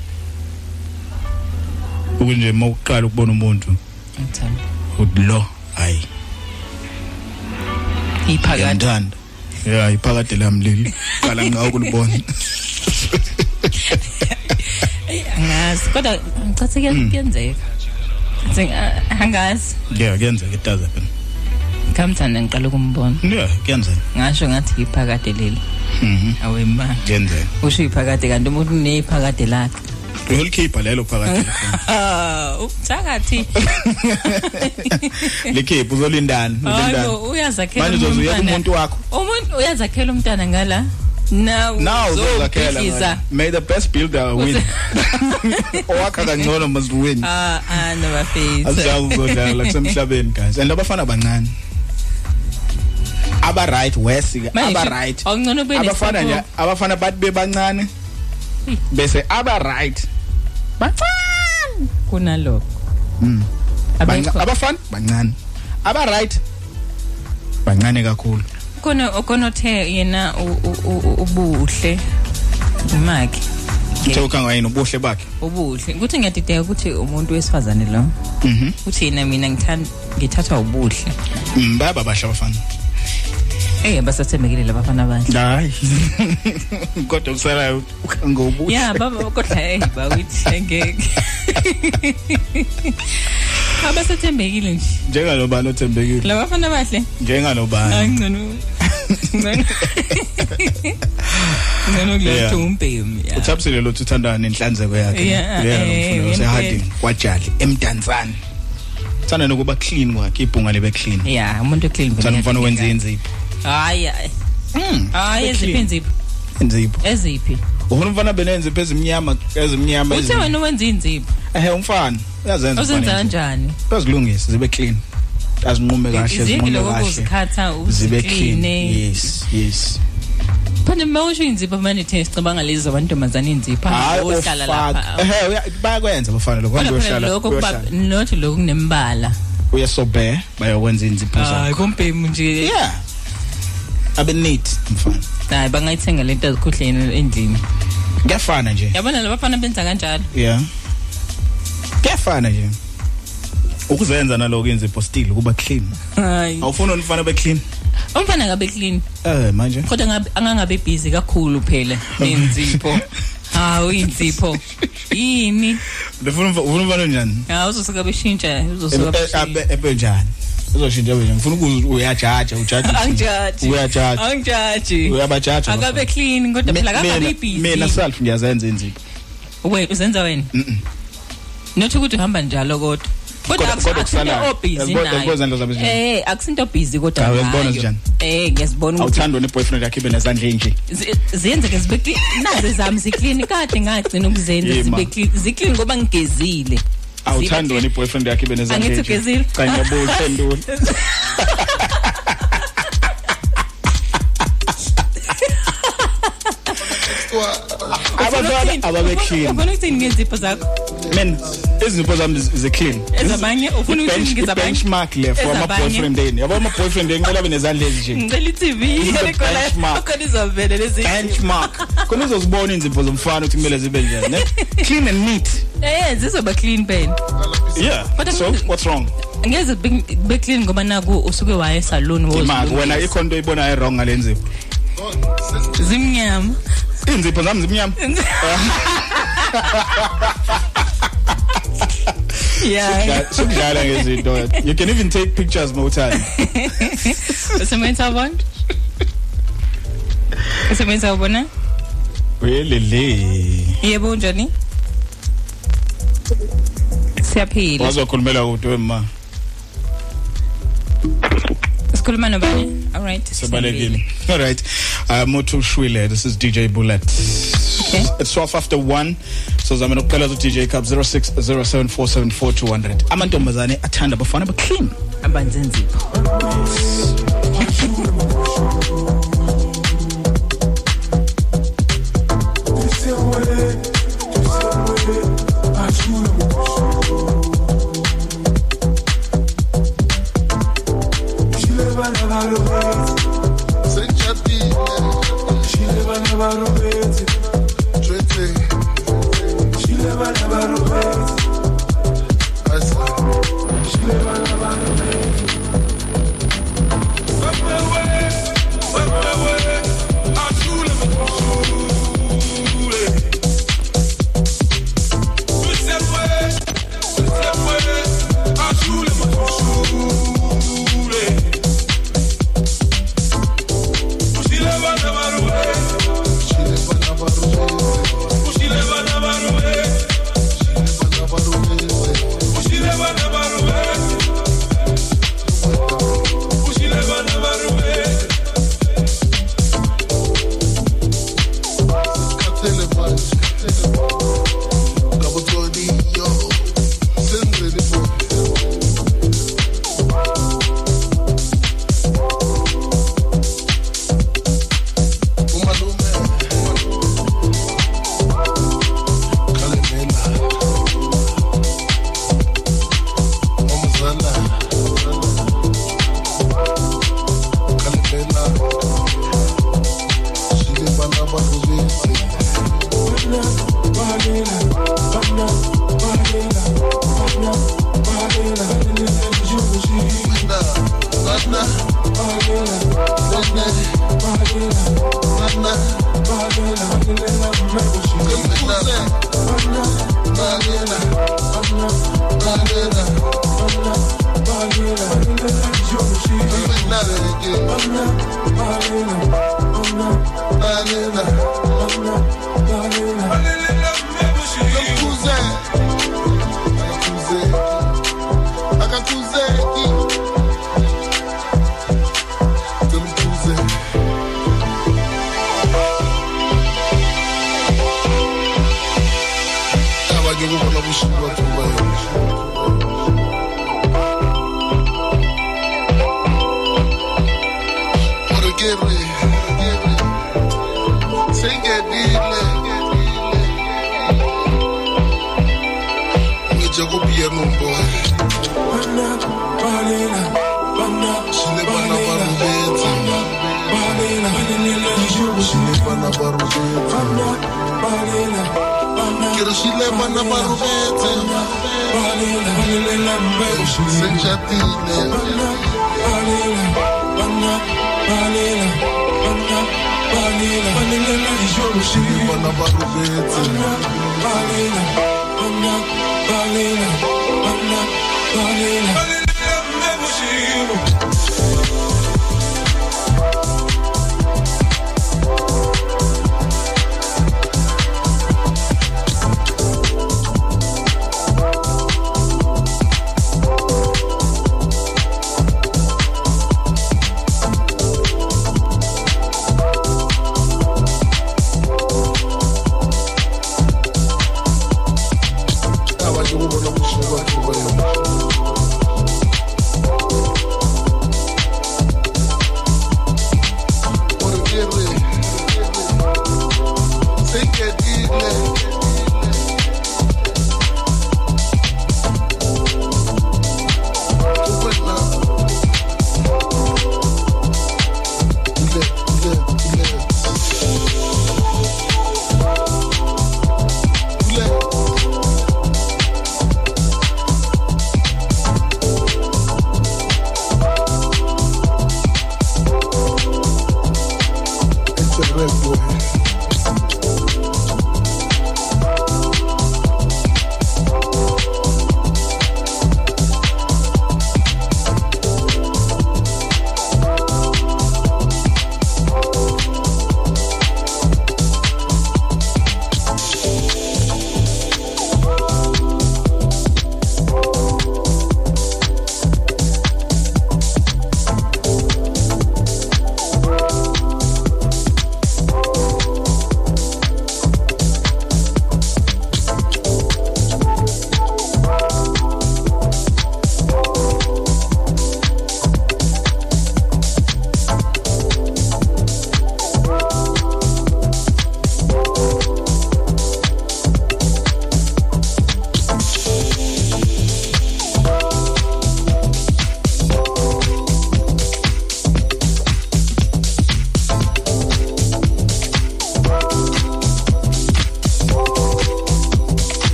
Ukunje mawuqala ukubona umuntu ngithanda. Uthi lo hayi iphakathi. Ngiyamthanda yeah iphakade lami leli qala ngawo kulibona angazi. Kodwa ngicathi kuyenzeka. Ngithi, ah, angazi. Yeah kuyenzeka it does happen kamthanda ngiqala ukumbona. Yeah kuyenzeka. Ngasho ngathi iphakade leli. Mhm. Awema kuyenzeka. Usho iphakade kanti umuntu unephakade lakhe. Ulikhipha lelo phakade ah ubuthakathi likhipha uzolindana ulindana hayo uyazakhela manje uzozuya umntwana. kumuntu wakho. Umuntu uyazakhela umntana ngala? Now now uzozakhela uzobhidliza. ngala. may the best builder win. Owakha kangcono must win. Ah ah no bafethu asijabu uzodlala kusemhlabeni guys. And abafana abancane aba right wesika Manje, aba right awungcono ube abafana nje nesipho. abafana bathi bebancane. Bese aba right. Bancane kunalokho. Mm. Abafana? Bancane. Aba right. Bancane kakhulu. Khona okonothe yena ubuhle. Imaki Uthe ngayini ubuhle bakhe? Ubuhle. Ukuthi ngiyadideka ukuthi umuntu wesifazane lo Mhm. uthi yena mina ngithanda ngithathwa ubuhle. Mm, baba bahle abafana. Eh basathembekile labafana abanje hayi. Kodwa kusalayo ngobuhle. Ya baba kodwa hey bawithi ngeke abasathembekile nje. Njengalobani othembekile? Labafana abahle njengalobani? Angcono ngcono. Ngcono. Yeah. kuletho umbhemi ya. Uthabisile lo uthandana nenhlanzeko yakhe. Yeah, Leyana eh, mfuna ngempela. useharding kwajali emdantsane thanda nokuba clean kwakhe ibhunga libe clean. Ya umuntu clean thanda mfana wenza inzipho hayi hayi. Mm, hayi eziphi inzipho inzipho eziphi? Ufuna umfana benenzipho ezimnyama ezimnyama uthe wena wenza inzipho ehe umfana uyazenza uzenza kanjani? Bazilungise zibe clean. Azinqume kahle zinqume kahle. zibe clean. Yes yes. Phande mawusho inzipho manje thina sicabanga lezi zabantomazana inzipho hayi ohlala lapha. uya- bayakwenza bafana lokho Kodwa phela uyohlala lokho kuba nothi lokho kunembala uyasobe bayokwenza inzipho hayi zakho. kompemu nje. Yeah. Abe neat mfana. Hayi bangayithenga lento ezikhuhleni endlini. Kuyafana nje. Yabona labafana benza kanjalo? Yeah kuyafana nje. Ukuzenza naloko inzipho still kuba clean. Hayi. Awufuna umfana be clean? Umfana ngabe clean. Eh manje. Kodwa ngabe angangabe busy kakhulu phela. Nenzipho. Hawu inzipho yini? Ufuna ufuna umfana njani? Hawu uzosuka beshintsha uzosuka beshintsha. abe ebe njani? Uzoshintsha abe njani ufuna ukuze uyajaja ujaja angijaji. Uyajaji. angijaji. Uyabajaja akabe clean kodwa phela akabe busy. mina self ngiyazenza inzipho wena uzenza wena? Nothi ukuthi uhamba njalo kodwa. Kodwa Kodwa- kodwa akusinto kusalayo. obusy Uyazibona- uyazibona nayo izandla zami zinjani? eh akusinto busy kodwa Hawu, uyazibona ngayo. zinjani? eh ngiyazibona ukuthi awuthanda ne-boyfriend yakhe ibe nezandla enje. Zi- ziyenzeke zibe clean. Nazo zami ziclean. Kade ngagcina ukuzenza Yema. zibe clean. Ziclean ngoba ngigezile. Awuthandi wena i-boyfriend yakhe ibe nezandla Angithi enje ugezile? cha ngiyabula uphendula abantwana ababe clean ufuna ukuthini ngezipho zakho. Man izipho zami zi- zi-clean. Ezabanye ufuna ukuthi Bench- ngizabanye benchmark le for Ezabanye. ama-boyfriend eni yabo ama-boyfriend eni kumele abe nezandla ezinje ngicela i-tv khona benchmark. khona izovele lezi benchmark. Khona uzozibona iy'nzipho zomfana ukuthi kumele zibe njani ne? Clean and neat. Eh zizoba clean pen yeah. Kodwa so kumele- what's wrong? Ngeze be- be clean ngoba naku usuke waye esalon imaki wena ikhona into oyibonayo wrong ngale nzipho zimnyama. Iy'nzipho zami zimnyama. Yeah. Sukudlala ngezinto. You can even take pictures mawuthanda usebenza bona usebenza ubona welele yebo njani siyaphila. Wazokhulumela kude wema sikhuluma nobani all right sebalekile all right Uh Motho Shwile this is DJ Bullet. Okay. It's 12 after 1 so zama nokuqala ku DJ Cup 0607474200. Amantombazane athanda bafana ba clean. Abanzinzipho abanye ukubona kushuka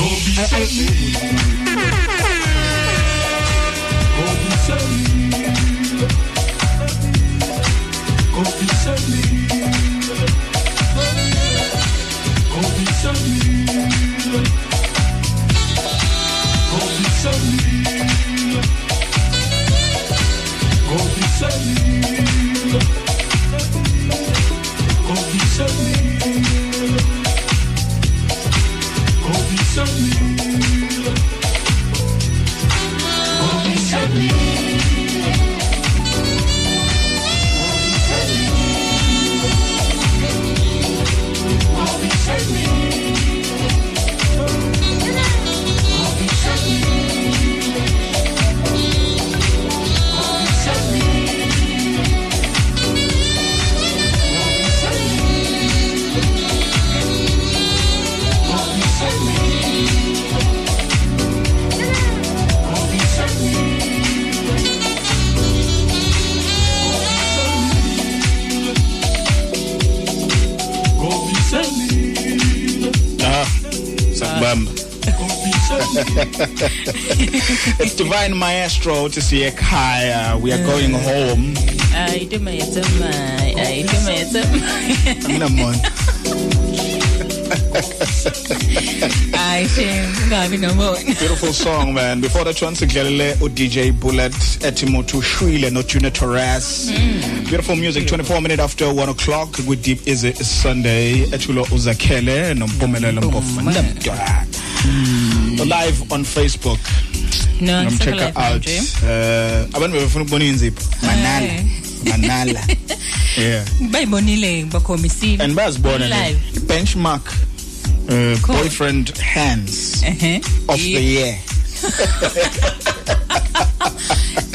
Go be something. Go Maestro to see ekhaya. We are going home. Ay tuma yetsamai, ay tuma yetsamai. Ngamona. Ay ngabi nomona. Beautiful song man. Before that one siglalele u DJ Bullet Etimotu Shwile no Tuna Torres. Beautiful music 24 minutes after 1 o'clock with Deep is it Sunday. Etulo Uzakele no Mpumelelo Mpofu. Live on Facebook. No, Nom check ngisakala out. Uh abantu befuna ukubona inzipho. Manala. Eh. Manala. Yeah. Bayibonile bakhomisile. And bazibona benchmark uh, Cool. boyfriend hands Eh. of the year.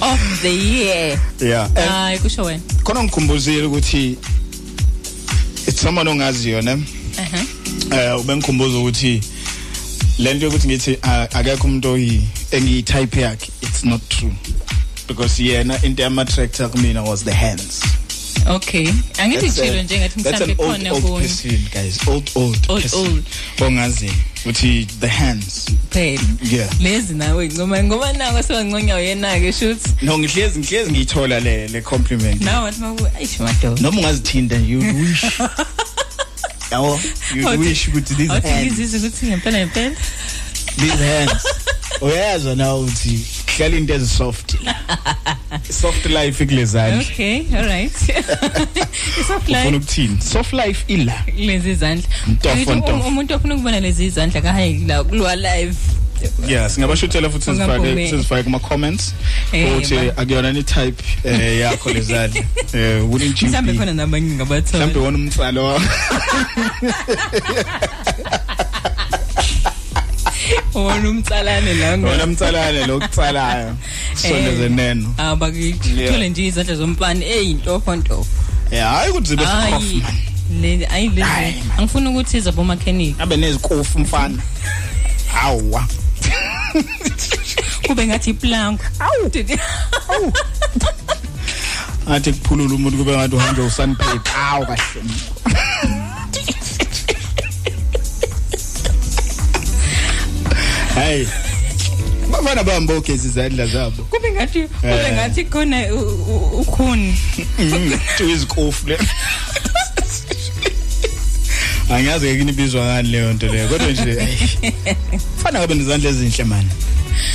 of the year. Yeah. And Ay kusho wena. khona ngikhumbuzile ukuthi it's someone ongaziyo ne Eh. eh ubengikhumbuza ukuthi lento yokuthi ngithi akekho umuntu oyi engiyi type yakhe it's not true because yena into yama tractor kumina was the hands Okay. Angithi chilo nje ngathi that's mhlambe khona person guys old old Old, person old. ongaziyo ukuthi the hands Phela. yeah Lezi nawe ngoma ngoma nako sewanconya yena ke shoot. no ngihlezi ngihlezi ngiyithola le le compliment Nawe wathi maku ayish madoda. noma ungazithinta you wish yawo you Awuthi- wish ukuthi these Awuthi hands ngizizwe ukuthi ngempela ngempela. these hands. Uyazwa na ukuthi hlala into ezisoft. Soft life kulezandla Okay, all right. Isofly. ufuna ukuthini? Soft life ila. Lezi izandla Ntofo, Ngithi um- ntofo. umuntu ofuna ukubona lezi izandla kahayi la kulwa live yeah singabashuthela futhi sizifake Ungaphume. sizifake kuma comments Eh, ukuthi ba- akuyona ni type eh, yakho lezandla. Eh wouldn't you mhlambe be khona nabanye ngabathola. mhlambe wona umtsalo wakho. Wona umtsalane la wona umtsalane lokutsalayo sondeze neno. abakithole nje izandla zompani eyintofo ntofo yeah hayi ukuthi zibe Hayi, cough man. le ayi lezi Hayi, man. angifuni ukuthi izabo mechanic abe nezikofu mfana. Hawa. kube ngathi iplank awu athi kuphulula umuntu kube ngathi uhamba usunpaper awu kahle. Hey bafana bambogeza izandla zabo. Kube ngathi kube Eh. ngathi khona u- u- ukhuni tu izikofu le angiyazi ke kinibizwa ngani leyo nto leyo kodwa nje hey, fana ngabe nezandla ezinhle man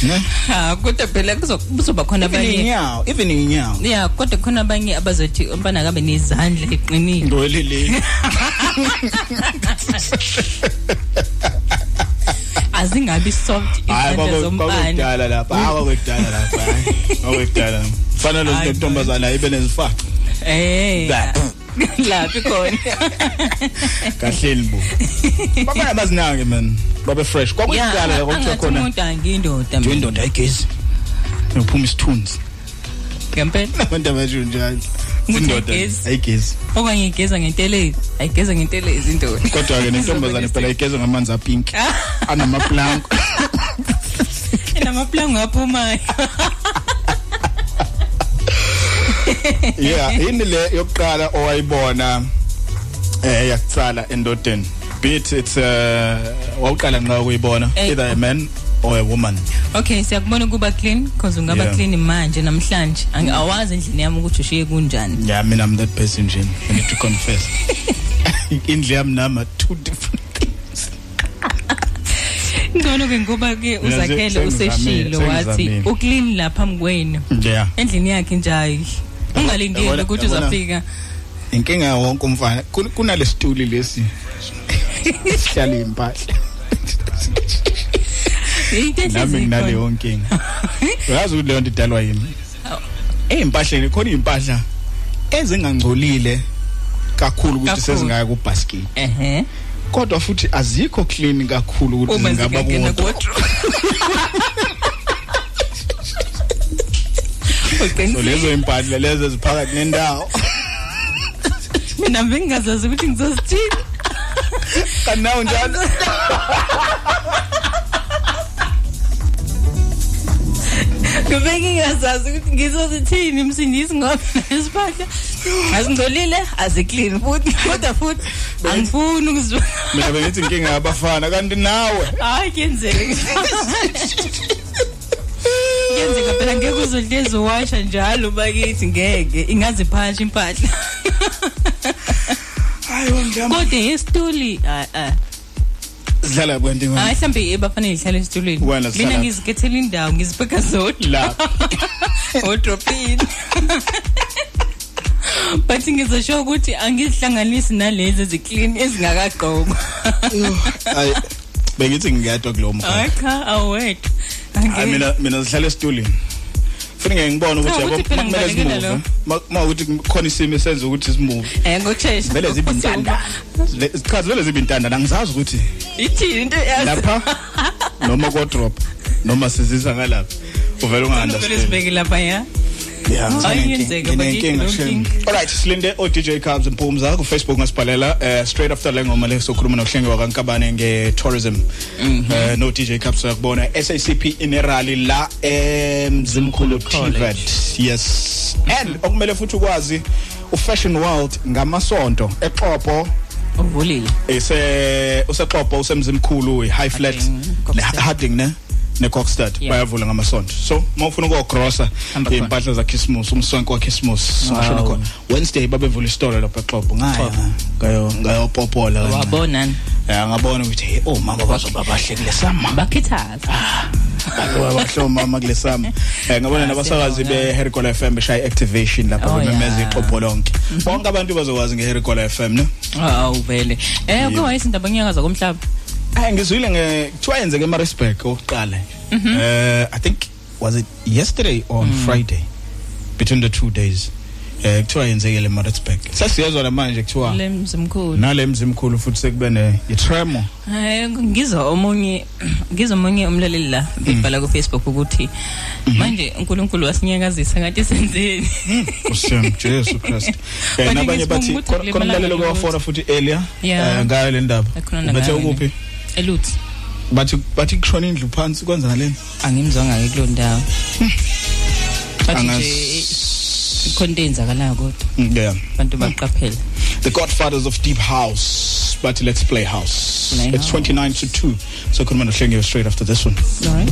ne? Ha kodwa phela kuzo- kuzoba khona even abanye inyawo even inyawo ya kodwa khona abanye abazothi umfana kabe nezandla eqinile. Ndolele azingabi soft hayi izandla zompani kwakudala lapha. Hayi kwakudala lapha. Hayi kwakudala fanele Hayi, lo ntombazana ibe nezifaqa eh. That. laphi khona kahleni bo babana bazinake man. Babe fresh. Kwakudala Ya, kwakuthiwa angathi khona umuntu angiyindoda nje indoda ayigezi nophuma isithunzi. Ngempela. Abantu abasho njalo Ukuthi indoda ayigezi. ayigezi okanye igeza ngentelezi ayigeza ngentelezi indoda. Kodwa ke nentombazane phela igeza ngamanzi apink anamaplank enamaplango aphumayo yeah yini le yokuqala owayibona eh yakutsala endodeni. Bit it's uh wawuqala nqa ukuyibona Eh, either a man or a woman. Okay siyakubona ukuba clean because ungaba Yeah. clean manje namhlanje. Angi- awazi endlini yami ukuthi ushiye kunjani. Yeah mina i'm that person nje i need to confess. Indle yami nama two different things. Ngcono ke ngoba ke Mina nje uzakhele sengizamile, useshilo wathi sengizamile. uclean lapha mkwenu yeah. Endlini yakhe nje hayi. Ungalindeli ukuthi uzafika. Inkinga wonke umfana kun- kunale stuli lesi. Sihlala impahla. Nami nginaleyo nkinga. Uyazi ukuthi leyo nto idalwa yimi eyimpahleni khona impahla ezingangcolile kakhulu ukuthi sezingaya ku basket ehe. Kodwa futhi azikho clean kakhulu ukuthi zingaba kuwo so lezo impahla lezo eziphakathi nendawo mina bengingazazi ukuthi ngizozithini kanti nawo njalo Ngobe ngingazazi ukuthi ngizozithini msindisi ngoba nesipahla azingcolile aziclean futhi kodwa futhi angifuni ukuzwa mina bengithi inkinga yabafana kanti nawe hayi kuyenzeka kuyenzeka phela ngeke uzohlezi uwasha njalo bakithi ngeke ingaze phasha impahla. Hayi wangiyama kodwa yesituli ah ah sidlala kwanti hayi ngani mhlambe ebafanele ihlale esitulweni. Mina ngizikhethela indawo ngizibheka zodwa. La odropini but ngizosho ukuthi angizihlanganisi nalezi eziclean ezingakagqokwa. Hayi bengithi ngiyadwa kulowo mkhakha. Hayi cha awethu hayi mina mina sihlala esitulini. Funa ngeke ngibone ukuthi yabo kumele simuve Ma- ma ukuthi khona isimo esenza ukuthi simuve eh ngokushesha vele Le- sichazi vele zibe intandana angizazi ukuthi ithini into lapha noma ko drop noma sizisa ngalapha. Uvela unga vele sibeke lapha ya? Yeah, Hayi, kuyenzeka, bakithi, no king. Alright, silinde o DJ Cubs Mpumza ku Facebook ngasibhalela uh, straight after le ngoma le sokhuluma nohlenge wakankabane nge tourism. Eh no DJ Cubs yakubona SACP in rally la emzimkhulu TVET. Yes. And okumele futhi ukwazi u Fashion World ngamasonto eXhopo uvulile ese usexhopo usemzimkhulu i-high flat ne Kokstad. Harding ne ne Kokstad Yeah. bayavula ngamasonto so mawufuna ukugrossa Hamba khona. impahla za Christmas umsonke wa Christmas ngisho Wow. khona Wednesday babevula isitolo lapha eXhopo ngaya Xhobo. ngayo ngayo popola kancane. wabonani Eh, ngabona ukuthi hey oh mama bazoba bahle kulesama bakhithaza bahle mama kulesama eh ngabona Ah, nabasakazi siyabonga. be Hercola FM beshaya activation lapha Oh, bememeza yeah. ixhopo lonke bonke abantu bazokwazi ngeHercola FM ne awu vele eh kuba izindaba nyakaza komhlaba Eh ngizwile nge kuthiwa yenzeke eMaritzburg oqala nje. Eh I think was it yesterday or on Friday between the two days. Eh kuthiwa yenzekele eMaritzburg. Sasiyezwa la manje kuthiwa lemzimkhulu nale mzimkhulu futhi sekube ne itremor. hayi ngizwa omunye ngizwa omunye umlaleli la bebhala ku Facebook ukuthi manje uNkulunkulu wasinyakazisa ngathi senzeni Usiyam Jesu Christ. Eh But nabanye ngizibonga bathi ukuthi kule khona umlalelo malanga kwafona futhi earlier Yeah. eh ngayo le ndaba. Ekhuluma Bethe ngayo ukuphi? Eluthi Bathi bathi kushona indlu phansi kwenza ngaleni. angimzwanga ke kulo ndawo bathi nje into eyenzakalayo kodwa Yeah. abantu baqaphela The Godfathers of Deep House. But let's play house. Play it's house. 29 to 2. So come on, I'll you straight after this one. all right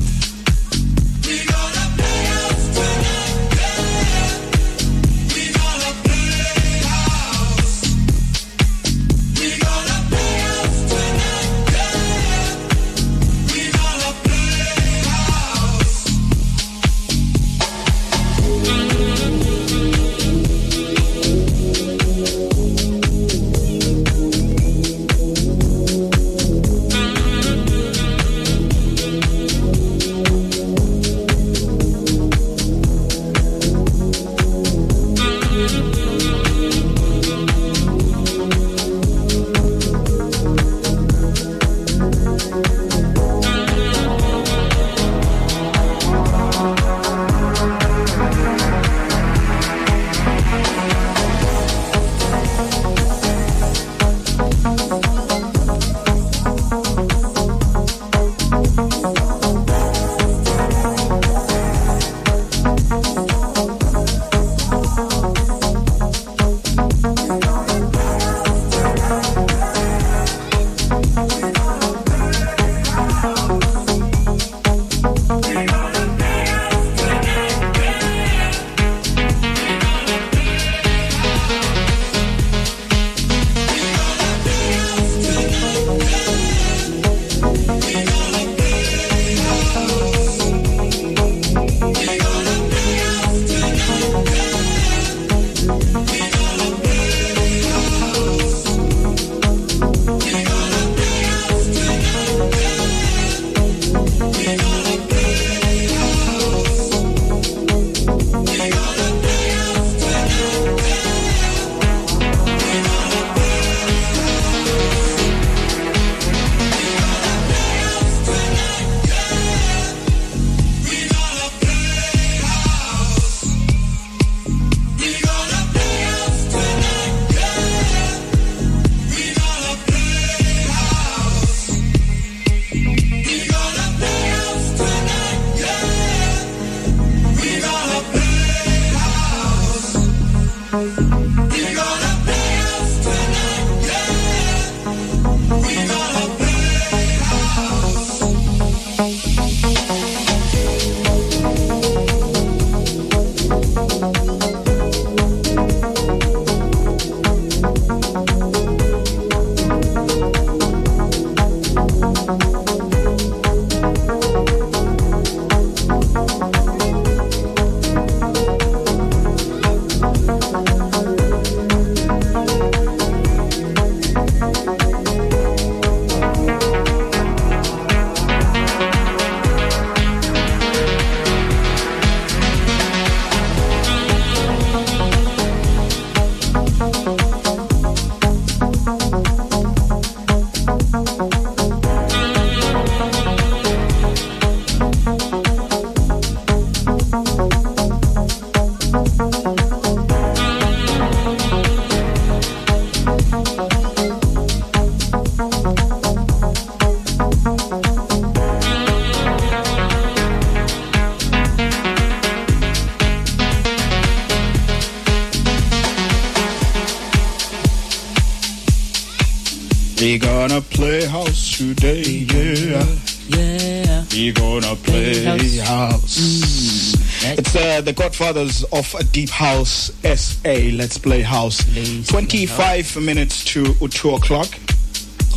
It's uh, the Godfathers of Deep House SA. Let's play house. Let's 25 minutes to 2 o'clock.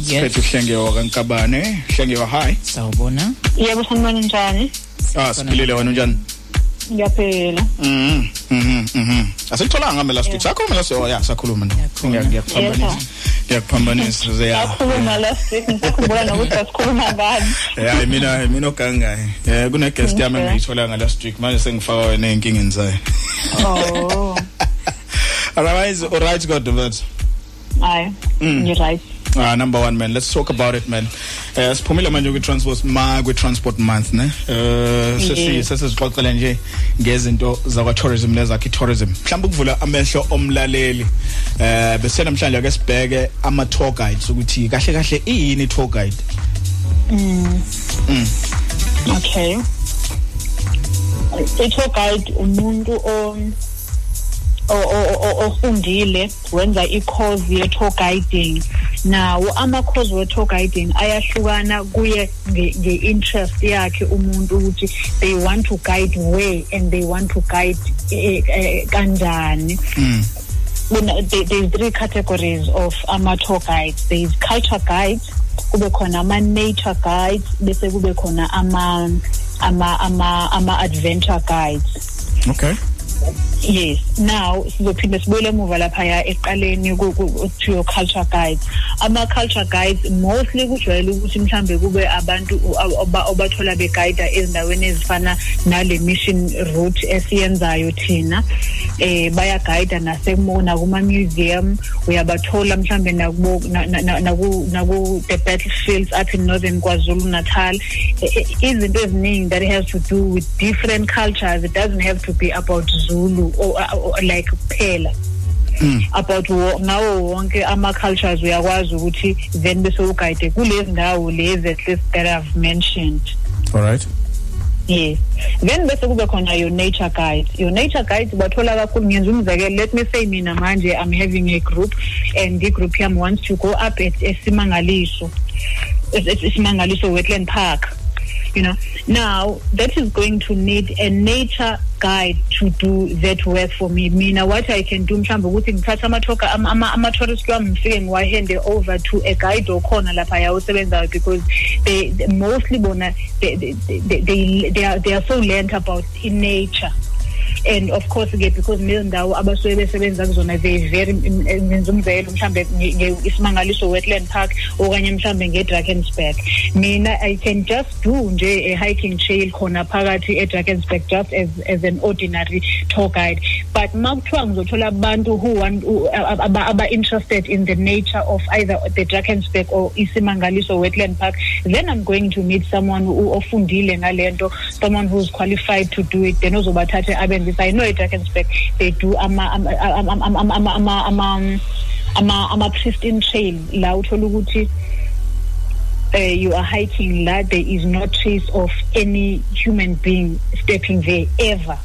Yes. Phethu Hlengiwa kaNkabane. Hlengiwa hi. Sawubona. yebo sanibona njani Ah, siphilile wena unjani? ngiyaphela. Mhm mhm mhm asitholanga mela sithi sakho mela so oh, ya sakhuluma no ngiyakuphambanisa ngiyakuphambanisa ze ya sakhuluma la sithi sakubona nokuthi asikhuluma ngani. Yeah mina mina ogangaye eh kune guest yami engiyithola ngala street manje sengifaka wena ezinkingeni zayo. Oh. Otherwise all right god but ay ngi right. Ah number 1 man let's talk about it man. Eh siphumile manje kwi transport ma kwi transport month ne. Eh sesi Yes. sesizixoxela nje ngezinto zakwa tourism lezakhe tourism. Mhlawumbe ukuvula amehlo omlaleli. Eh bese namhlanje ake sibheke ama tour guides ukuthi kahle kahle iyini tour guide. okay i-tour guide umuntu o o- o- o- ofundile wenza i-course ye-tour guiding. Nawo ama-course we-tour guiding ayahlukana kuye nge- nge-interest yakhe umuntu ukuthi they want to guide where and they want to guide eh, eh, kanjani. Kuna- there- there's three categories of ama-tour guides. There is culture guides kube khona ama-nature guides bese kube khona ama ama ama ama adventure guides. Okay. Yes now sizophinde sibuyele emuva laphaya ekuqaleni ku- ku- to your culture guides. Ama-culture guides mostly kujwayele ukuthi mhlambe kube abantu u- aba- obathola begayida ezindaweni ezifana nale mission route esiyenzayo thina. Eh bayagayida nasemo nakuma-museum. Uyabathola mhlambe nakubo na- na- na- naku naku the battlefields up in northern kwazulu natal Eh, eh, izinto eziningi that has to do with different cultures it doesn't have to be about zulu or like kuphela. About wo- ngawo wonke ama-cultures uyakwazi ukuthi then bese ugayide kulezi ndawo lezi at least that i've mentioned. All right. yes. Then bese kube khona your nature guide. Your nature guide bathola kakhulu ngenza umzekelo let me say mina manje i'm having a group and igroup yami wants to go up at esimangaliso Es- es- esimangaliso wetland park. You know. Now that is going to need a nature guide to do that work for me. Mina what i can do mhlawumbe ukuthi ngithathe amathoka ama- ama- ama-tourist wami ngifike ngiwahande over to a guide okhona lapha yawusebenzayo because they, they mostly bona they, they, they, they, they, are, they are so learned about in nature and of course ke because nezindawo abasuke besebenza kuzona they very ngenza umzekelo mhlambe isimangaliso wetland park okanye mhlambe ngeDrakensberg mina i can just do nje a hiking trail khona phakathi eDrakensberg just as as an ordinary tour guide. But makuthiwa ngizothola abantu who want aba interested in the nature of either the Drakensberg or isimangaliso wetland park then i'm going to need someone who ofundile ngalento someone who's qualified to do it then ozobathathe abenze i know eDrakensberg they do ama ama ama ama ama ama ama ama pristine trail. La uthola ukuthi uh, you are hiking la there is no trace of any human being stepping there ever.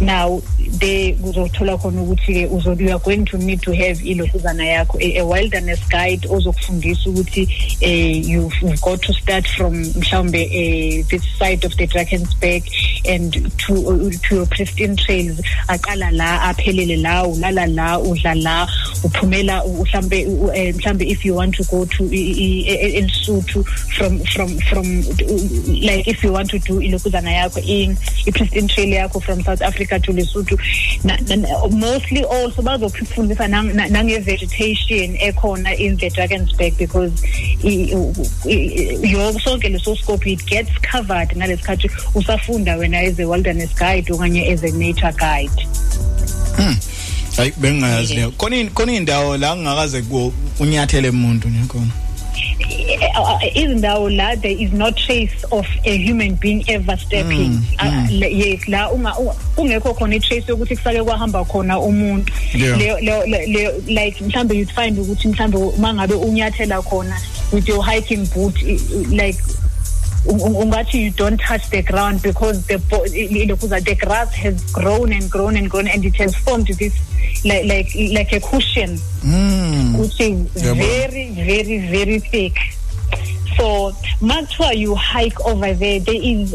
Now they uzothola khona ukuthi ke uzo you are going to need to have ilokuzana yakho a, a wilderness guide ozokufundisa ukuthi eh you've, got to start from mhlawumbe eh this side of the Drakensberg and to uh, to your pristine trails. Aqala la aphelele la ulala la udla la uphumela mhlambe u- eh, mhlambe if you want to go to eLesotho from from from like if you want to do ilokuzana yakho in i-pristine trail yakho from South Africa to Lesotho na, na, mostly also bazofundisa nang- na- nange-vegetation ekhona in the Drakensberg because i- i- i- yonke sonke leso scope it gets covered ngalesikhathi usafunda wena as a wilderness guide okanye as a nature guide Hayi bengayazi leyo. Khona in- khona indawo la ngingakaze ku unyathele umuntu nyakhona. Uh, izindawo la there is no trace of a human being ever stepping Mm, uh, le- yes la unga- unga- kungekho khona i-trace yokuthi kusake kwahamba khona umuntu Yeah. Leyo- leyo- le- leyo- like mhlambe you'd find ukuthi mhlambe uma ngabe unyathela khona with your hiking boot i- i- like un- un- ungathi you don't touch the ground because the bo- lokhuza the grass has grown and grown and grown and it has formed this like like like a cushion Mm. which is Yebo. very very very thick so makuthiwa you hike over there there is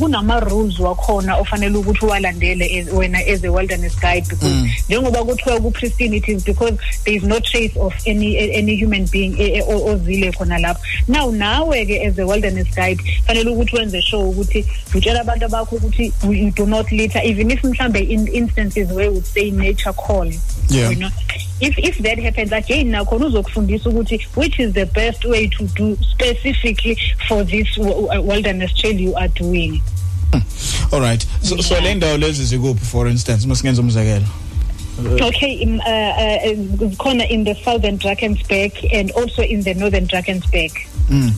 kunama rules wakhona ofanele ukuthi uwalandele wena as a wilderness guide because Mm. njengoba kuthiwa ku pristine it is because there is no trace of any any human being eh, eh, ozile khona lapho now nawe ke as a wilderness guide fanele ukuthi wenze sure ukuthi utshela abantu abakho ukuthi you do not litter even if mhlambe in instances where we would say nature call Yeah. you know if if that happens again nakhona uzokufundisa ukuthi which is the best way to do specifically for this wilderness trail you are doing. All right. So, so le ndawo lezi zikuphi for instance masingenza umzekelo? Okay um, uh, uh, khona in the southern drakensberg and also in the northern drakensberg. Mm.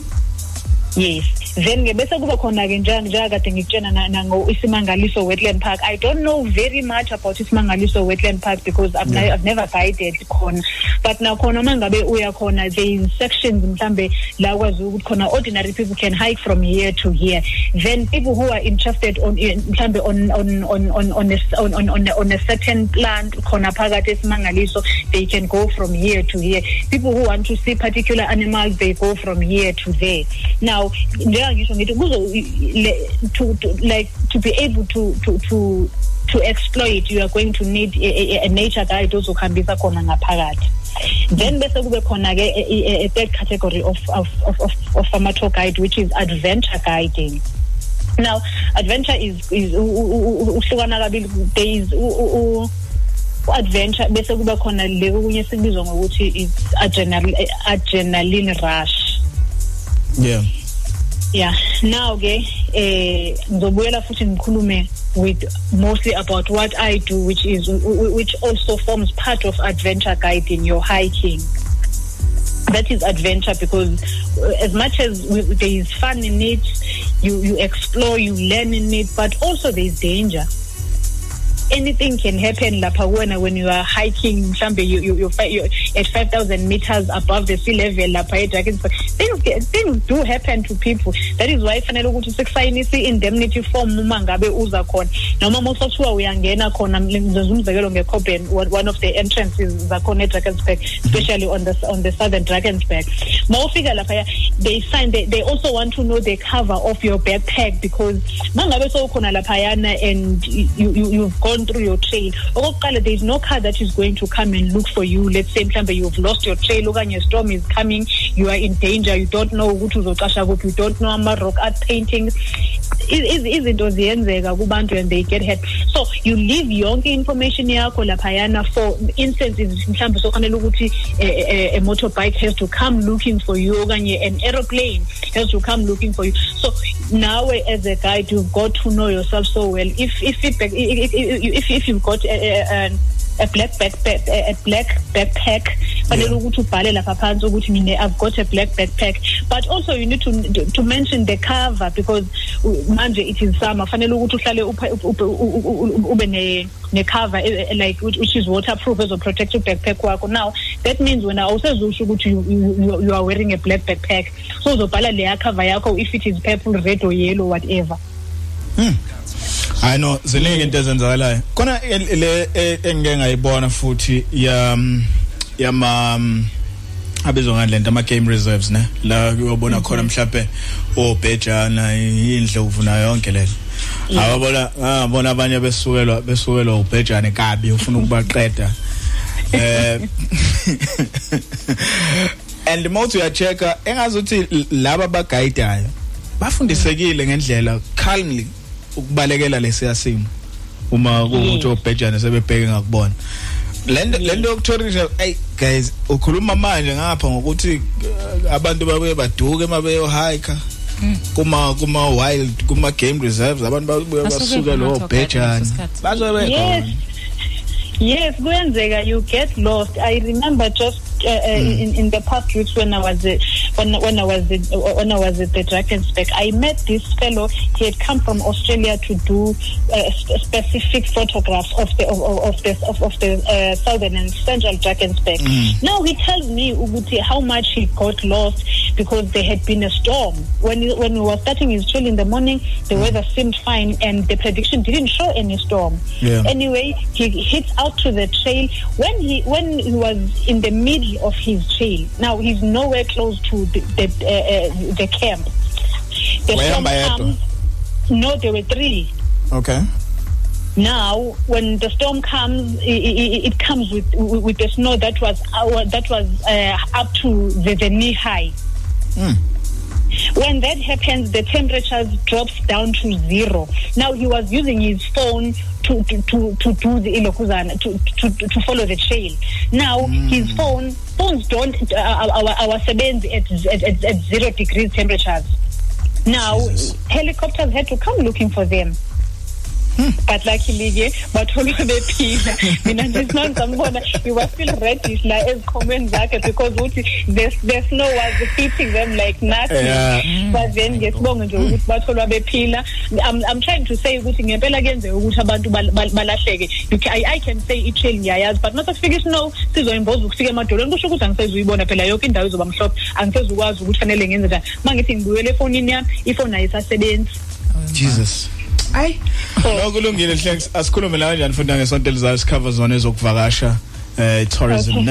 yes. Then ke bese kuba khona ke njani njakade ngikutshena na- nango isimangaliso wetland park. I don't know very much about isimangaliso wetland park because I've, ne- I've never guided khona. But nakhona mangabe uya khona there is sections mhlambe la kwazi ukuthi khona ordinary people can hike from here to here. Then people who are interested on mhlambe on on on on on a, on, on, on, a, on a certain plant khona phakathi esimangaliso they can go from here to here. People who want to see particular animals they go from here to there. Now njengoba ngisho ngithi kuzo like to be able to to to to exploit you are going to need a, a, a nature guide ozokuhambisa khona ngaphakathi. Then bese kube khona ke a- a a third category of of of of, of ama tour guide which is adventure guiding. Now adventure is is uhlukana kabili there is adventure bese kuba khona le kunye sikubizwa ngokuthi is adrenaline rush. Yeah. Yeah. Now ke eh ngizobuyela futhi ngikhulume with mostly about what I do which is which also forms part of adventure guiding your hiking. That is adventure because uh, as much as we, there is fun in it you you explore you learn in it but also there is danger. Anything can happen lapha kuwena when you are hiking mhlambe you you you you at 5000 meters above the sea level lapha eDrakensberg things things do happen to people. That is why fanele ukuthi sikusayinise indemnity form uma ngabe uza khona. Noma mosathiwa uyangena khona ngenza umzekelo ngeCoben one of the entrances zakhona eDrakensberg especially on the on the southern Drakensberg mawufika lapha they sign they, they also want to know the cover of your backpack because mangabe sowukhona laphayana and you, you you've gone through your trail. Okokuqala there is no car that is going to come and look for you. Let's say mhlambe you've lost your trail okanye a storm is coming you are in danger you don't know ukuthi uzocasha kuphi you don't know ama rock art paintings. Izinto ziyenzeka kubantu and they get hurt. So you leave yonke information yakho laphayana for instances mhlawumbe sofanele ukuthi a, a, a motorbike has to come looking for you okanye an aeroplane has to come looking for you. So nawe as a guide you've got to know yourself so well. If if feedback if if, if you've got a, a, a a black backpack a black backpack. Fanele ukuthi ubhale lapha phansi ukuthi mina I've got a black backpack. But also you need to to mention the cover because manje it is summer. Fanele ukuthi uhlale ube ne ne cover eh, eh, like which is waterproof as a protective backpack wakho. Now that means when awusezusho ukuthi you, you you- are wearing a black backpack. So uzobhala leya cover yakho if it is purple red or yellow whatever. I know ziningi into ezenzakalayo. Khona le e- engike ngayibona futhi ya mm, yama mm, abizwa ngani lento ama game reserves ne? La uyobona khona mhlawumbe obhejana indlovu nayo yonke lelo awabona ngabona abanye besukelwa besukelwa ubhejane kabi ufuna ukubaqeda. Eh and mawuthi uyachecka engazuthi laba abaguidayo bafundisekile ngendlela calmly. Ukubalekela lesiya simo. Uma kuwukuthi obhejane sebebheke ngakubona. Lento lento yokuthorisha hey guys ukhuluma manje ngapha ngokuthi uh, abantu babuye baduke mabeyo hike kuma kuma wild kuma game reserves abantu babuye Basuke lo bhejane bazobe Yes. Yes, kuyenzeka you get lost. I remember just uh, uh, in in the past weeks when I was uh, when when I was uh, when I was at the Drakensberg, I met this fellow. He had come from Australia to do uh, sp- specific photographs of the of, of, of the of, of the uh, southern and central Drakensberg. Now he tells me ukuthi how much he got lost because there had been a storm. When he, when he was starting his trail in the morning, the weather seemed fine and the prediction didn't show any storm. Yeah. Anyway, he hits out to the trail when he when he was in the middle of his trail. Now he's nowhere close to the the, uh, uh, the camp. The yedwa? comes. No, there were three. okay Now, when the storm comes, i- i- i- it comes with with the snow that was our, that was uh, up to the, the knee high. Hmm. When that happens, the temperatures drops down to zero. Now he was using his phone to to to, to do the ilokuzana to, to to follow the trail. Now his phone phones don't uh, our our sebenzi at, at at at zero degrees temperatures. Now helicopters had to come looking for them. But luckily ke batholwa bephila. Mina nje sinangizambona he was still reddish la ezikhomeni zakhe because uthi the, the snow was hitting them like nothing. Yeah. but then ngesibonge nje ukuthi batholwa bephila. I'm, I'm trying to say ukuthi ngempela kuyenzeka ukuthi abantu bal- bal- balahleke. You ca- I, I can say i-trail ngiyayazi but mase kufika isnow sizoyimboza ukufika emadolweni. Kusho ukuthi angisezuyibona phela yonke indawo izoba mhlophe. Angisezukwazi ukuthi fanele ngenze njani uma ngithi ngibuyele efonini yami ifoni ayisasebenzi. Jesus. Ayi no kulungile hle asikhulume la kanjani futhi ngesonto elizayo sicover zona ezokuvakasha eh tourism Okay.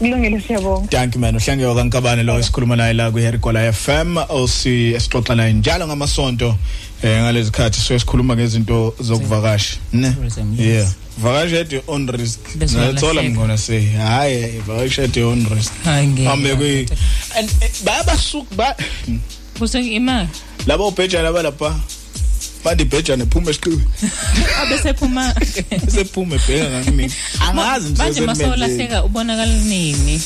ne kulungile siyabonga Thank you man uhlengiwe kaNkabane lo esikhuluma naye la ku Herikola FM osi esixoxa naye njalo ngamasonto eh ngalezi khathi so esikhuluma ngezinto zokuvakasha ne Tourism, yes. yeah vakasha at your own risk Bese that's all I'm uyalahleka. going to say hayi vakasha at your own risk Hayi ngeke. hambe kwi and eh, bayabasuka ba Kuse imali. labo ubhejana balapha bathi ibhejana ephuma esiqiwe Abese phuma. sephuma ebheka ngakini angazi nje Manje masolahleka ubonakala nini?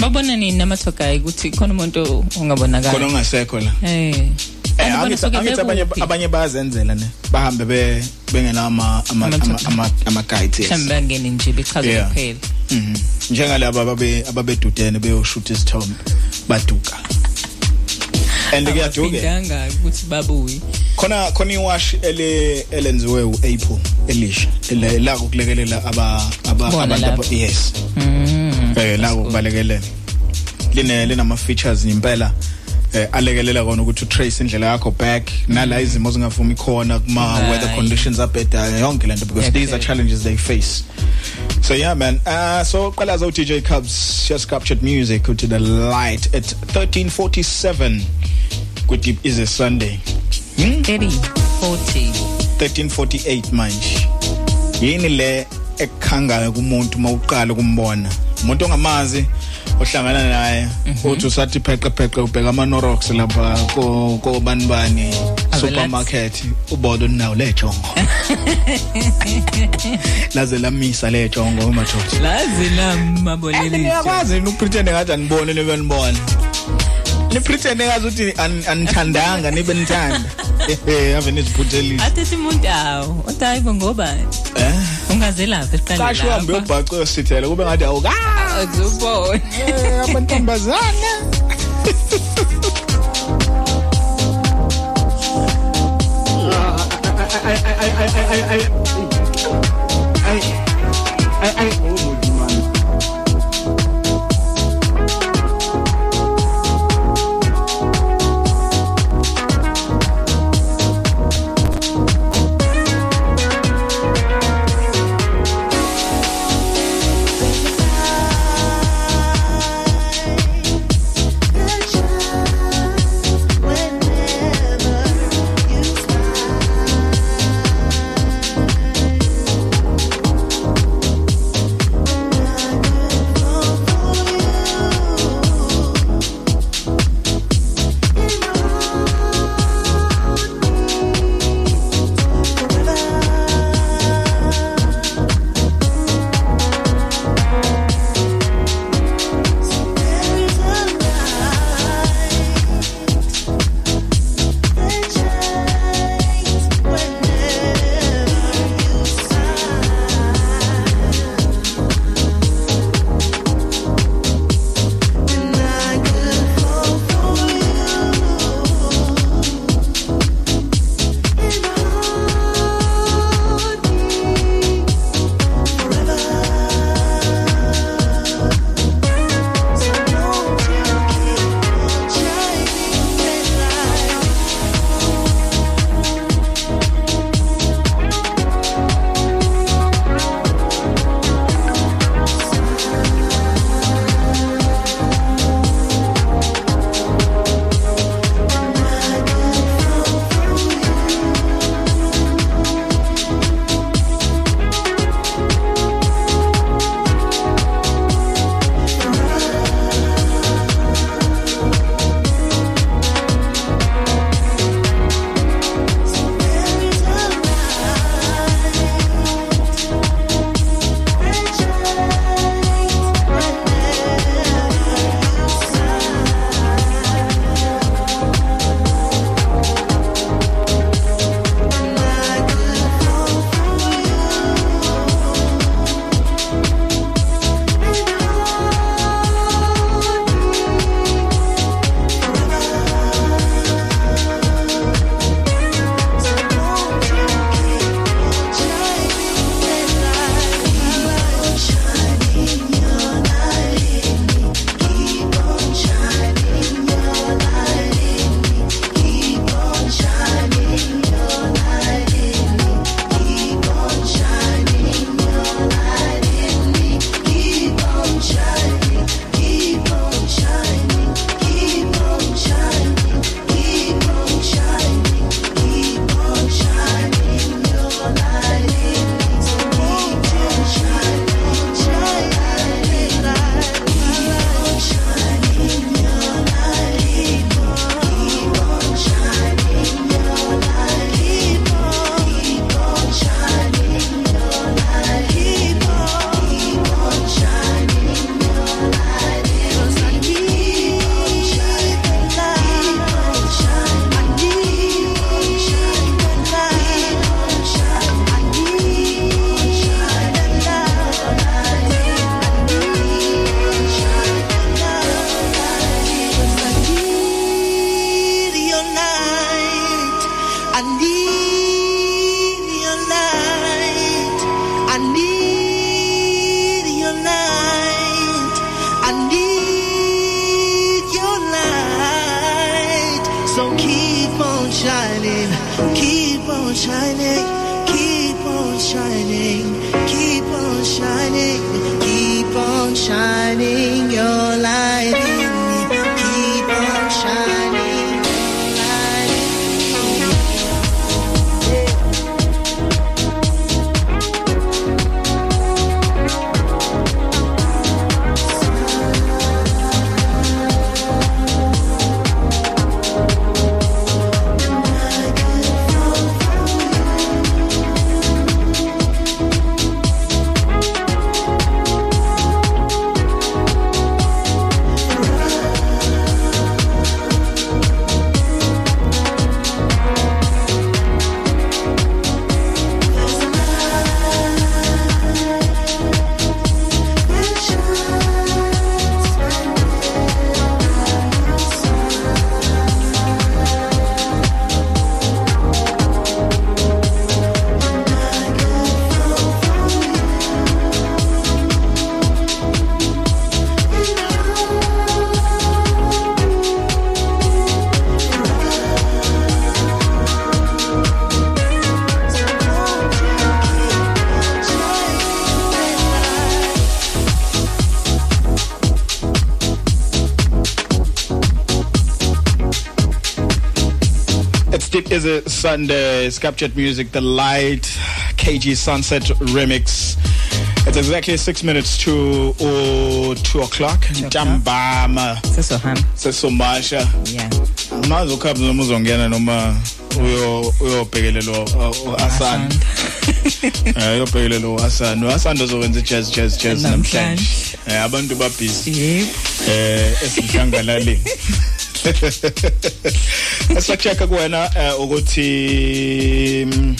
Babona nini namathogayi ukuthi khona umuntu ongabonakala? khona ungasekho la Eh. Eh angithi abanye abanye bayazenzela ne bahambe be bengena ama ama ama guides yes Mhlambe bangene nje bechaza kuphela. Mhm. njengalabo ababe ababedudene beyoshoot isithombe baduka and kuyaduke Abafindanga ukuthi babuyi. khona khona iwash ele elenziwe uApple elisha ele la ukulekelela aba aba Bona abantu aba- lapho. yes Mhm. eh la ukubalekelela line linama features impela eh alekelela kona ukuthi utrace indlela yakho back nala izimo zingavumi khona kuma Right. weather conditions abhedayo yonke lento because Yeah, these are okay. challenges they face. So yeah man. Uh so qala zo DJ Cubs just captured music to the light at 1347 kuthi is a sunday? Hmm? 30 40 1348 manje. Yini le ekhangayo kumuntu mawuqala kumbona umuntu ongamazi ohlangana naye uthi usathi pheqe pheqe ubheka ama Norox lapha ko ko banibani supermarket ubodo nawo le jongo. Laze lamisa le jongo umajothi lazi la maboleli niyakwazi ukupretend ngathi anibone nibe nibona ni pretend ngathi uthi an- anithandanga nibe nithanda eh ave niziphuthelisha athi umuntu awu otayibo ngoba eh ungaze lapha siqale Kasho uhambe uyobhaca sithele kube ngathi awuka azubona amantombazana Whenever you smile shining, Sunday. It's captured music, the light, KG Sunset remix. It's exactly six minutes to oh, two o'clock. Ntambama. sesohamba Sesomasha. yeah Mazo ukhabza noma uzongena noma uyo uyobhekelela uAsan. Eh uyobhekelela uAsan. uAsan uzokwenza jazz jazz jazz namhlanje. Eh abantu ba busy. yebo eh esidlangalaleni Esacheka kuwena eh, ukuthi mm,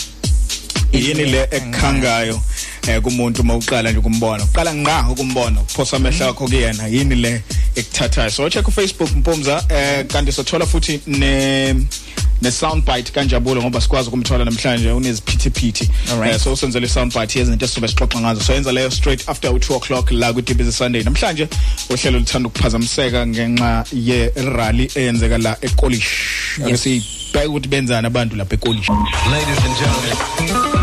yini le ekhangayo eh kumuntu mawuqala nje kumbona uqala ngqa ukumbona uphosa amehlo akho kuyena yini le ekuthathayo? So check ku Facebook Mpumza eh kanti sothola futhi ne ne soundbite kanjabulo ngoba sikwazi ukumthola namhlanje uneziphithiphithi. Alright. eh so usenzele soundbite yezinto esizobe sixoxa ngazo. So yenza leyo straight after u2 o'clock la ku Deep Sunday namhlanje uhlelo luthanda ukuphazamiseka ngenxa ye rally eyenzeka la eKolish. Ake sibheke ukuthi benzani abantu lapha eKolish Ladies and gentlemen,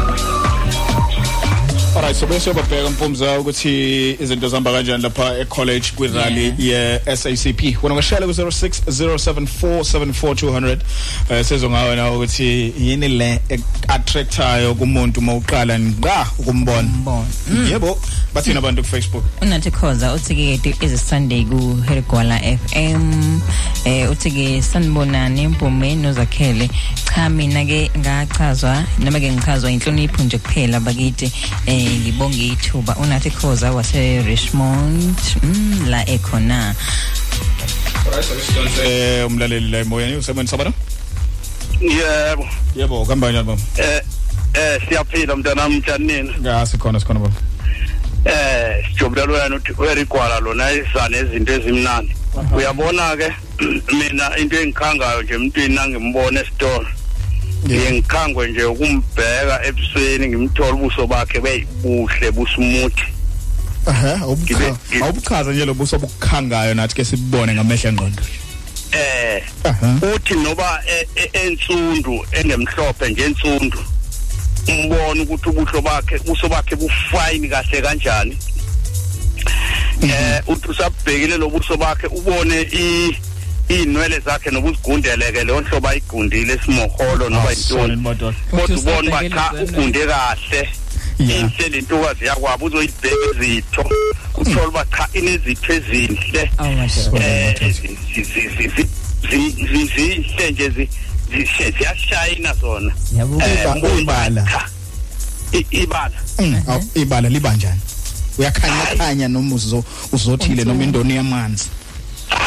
Alright so bese babheka mpumza ukuthi izinto zihamba kanjani lapha e college kwi rally ye SACP wena ngashela ku 0607474200 eh sezongawe nawe ukuthi yini le attractayo kumuntu mawuqala ngqa ukumbona. Umbona. yebo bathina abantu ku Facebook unathi khoza uthi ke is a sunday ku Hergwala FM eh uthi ke sanibonani empumeni nozakhele. Cha mina ke ngachazwa noma ke ngichazwa inhlonipho nje kuphela bakithi eh ngibonge ithuba unathi khoza wase Richmond mm, la ekhona. Eh umlaleli la emoyeni usebenza sabana yebo. Yebo kambani baba? Eh eh siyaphila mntanami njani nina ngasi khona sikhona baba. Eh sijobulela wena uthi werigwala lona izana izinto ezimnandi. Uyabona ke mina into engikhangayo nje emntwini nangimbona esitolo. Ngiye ngikhangwe nje ukumbheka ebusweni ngimthola ubuso bakhe beyibuhle busumuthi. Aha Ngibe- ngi- awubuchaza nje lobuso obukhangayo nathi ke sibone ngamehla engqondo. Eh uthi noba e- e- ensundu engemhlophe nje ensundu umbona ukuthi ubuhlo bakhe ubuso bakhe bufine kahle kanjani? Eh uthi usabhekile lobuso bakhe ubone i inwele zakhe nobuzigundeleke leyo nhlobo ayigundile esimoholo noba Awusona yintoni. Madoda kodwa ubona uba cha Uthi ugunde kahle. Yeah. inhle lentokazi yakwabo uzoyibheka izitho uthola uba cha inezitho ezinhle. Awu madoda eh zi- zi- zi- zi- zi- zi- zihle nje zi- zi- ziyashayina zona. Yabo. Eh, Iba- mbona ibala. cha, i- ibala. Mm, awu, ibala liba njani? Uyakhanya khanya noma uzo uzothile noma indoni yamanzi.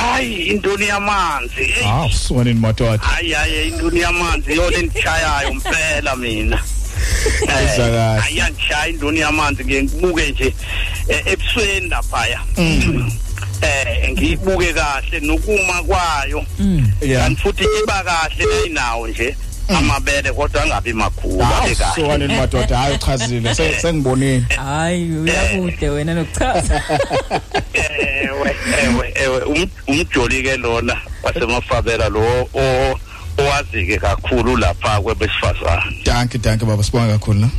Hayi intoni yamanzi. Eh, hawu sonini madoda. Hayi hayi intoni yamanzi. Yona endichayayo mpela mina. Kahle. ayangishaya intoni yamanzi ngiye ngibuke nje eh, ebusweni laphaya. Eh ngiyibuke kahle nokuma kwayo. Yeah. Kanti futhi iba kahle ayinawo nje. Amabele kodwa angabi makhulu hawu abe kahle. sonini madoda hayi uchazile Se- sengibonile. Hayi uyakude wena nokuchaza. Ewe ewe ewe um- umjoli ke lona wasemafabela lo o- ngazi ke kakhulu lapha kwebesifazana danke danke baba sibonga kakhulu no?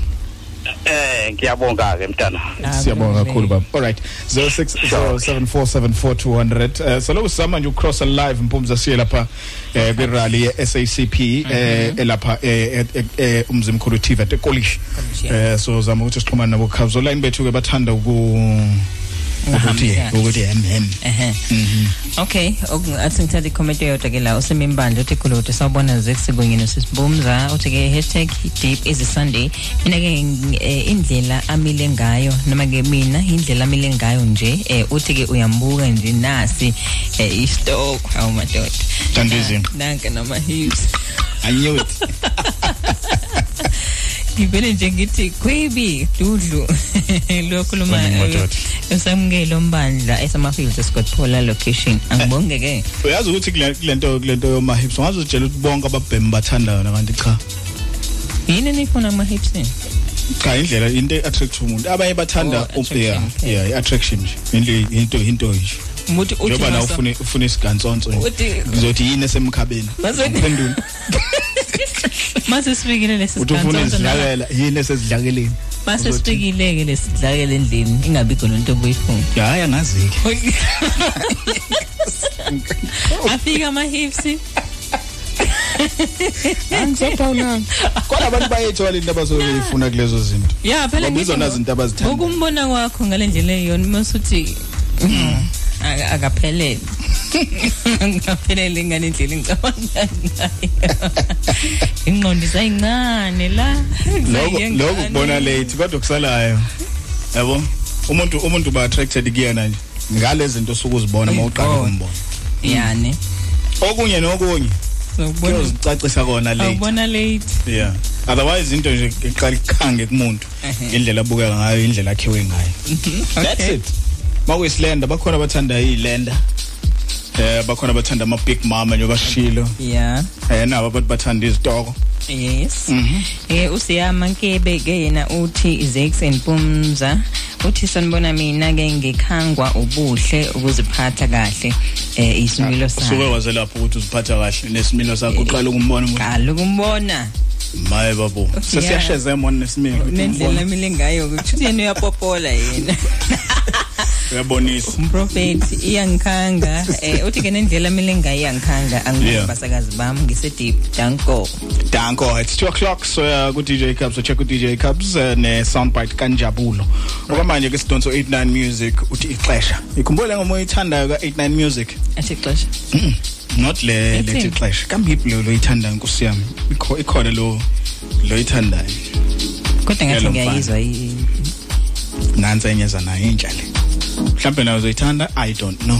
Eh ngiyabonga ke mntana siyabonga kakhulu baba. All right. 0607474200 uh, so lokhu sizama nje ukcross live mpumza siye lapha eh kwi rally ye SACP eh elapha eh eh, eh, umzimkhulu TV at eKolish eh so zama ukuthi sixhumane nabo khabzo line bethu ke bathanda uku ukuthi ukuthi hem ehe. Okay ok- athi ngithatha icomment yodwa ke la usemimbandla uthi ukuthi sawubona zekusibonge nosisibumza uthi ke hashtag deep is a sunday. Mina ke eh, indlela amile ngayo noma ke mina indlela amile ngayo nje eh, uthi ke uyambuka nje nasi eh, istoko awu madoda. Dandizi. nanke nama hips i knew it. ngivele nje ngithi khwebi dudlu. Lokhuluma Khona madoda. esamukelo mbandla esamafields esikotphola location. Angibonge ke uyazi ukuthi kule lento lento yoma hips ungaze utshela ukuthi bonke ababhemi bathanda yona kanti cha. Yini nifuna ama-hips cha indlela into attract umuntu. Abanye bathanda Oh, um- attraction, yeah okay. yeah i-attraction nje. Into into into nje. Muthi uthi njengoba na masa- ufuna ufuna isigansonso nje. Uthi- ngizothi yini esemkhabeni? Mase- uphendula mase sifikile lesi uthi ufuna sigantsonso noma- izidlakela yini esezidlakeleni mase sifikile-ke lesi sidlakela endlini ingabi khona into obuyifuna hayi angazi-ke. Afika ama-hips angisaphawulanga kodwa abantu bayayithola into abazobe beyifuna kulezo zinto. Ya phela Ngoba izona ngithi zinto abazithanda ukumbona kwakho ngale ndlela eyiyona masuthi aka- akaphelele. Akaphelele ngale ndlela engicabanga ngayo. Ingqondo isayincane la. Lokho kubona late kodwa kusalayo. Yabo? Umuntu umuntu ba attracted kuyena nje. Ngalezi zinto sokuzibona mawuqala ukumbona. Yani. Okunye nokunye. Sawubona. kuyozicacisa kona late. Awubona late. Yeah. Otherwise into nje iqala ikhange kumuntu. Indlela abukeka ngayo indlela akhiwe ngayo. That's it. Makuyisilenda bakhona abathanda izilenda eh bakhona abathanda ama big mama nje bashilo yeah. Eh nabo abantu bathanda izitoko. Yes. Mhm. eh usiyama nkebe ke yena uthi Zex and Pumza uthi sanibona mina ke ngikhangwa ubuhle ukuziphatha kahle eh isimilo usuke sakhe. waze lapho ukuthi uziphatha kahle nesimilo sakho uqala ukumbona umuntu qala ukumbona. Maye babo sesiyasheze mona nesimilo ukuthi nendlela umbone. mile ngayo ukuthi yena uyapopola yena. uyabonisa. Umprofeti iyangikhanga. Eh uthi ke nendlela mile ngayo iyangikhanga Yeah. angibasakazi bami ngisedeep danko. Danko it's 2 o'clock so uh, ku DJ Cubs so check ku DJ Cubs uh, ne soundbite kanjabulo okwamanje ke sidonso 89 music uthi ixesha. Ikhumbule ngoba uyithandayo ka 89 music. Athi xesha Mm, not le Ethini? lethi ixesha. Kambe lo lo yithandayo nkosi yami? Ikho ikhona lo lo yithandayo kodwa ngathi Yalo ngiyayizwa i- nansi enyeza nayo intsha le. Mhlawumbe nawe uzoyithanda? I don't know.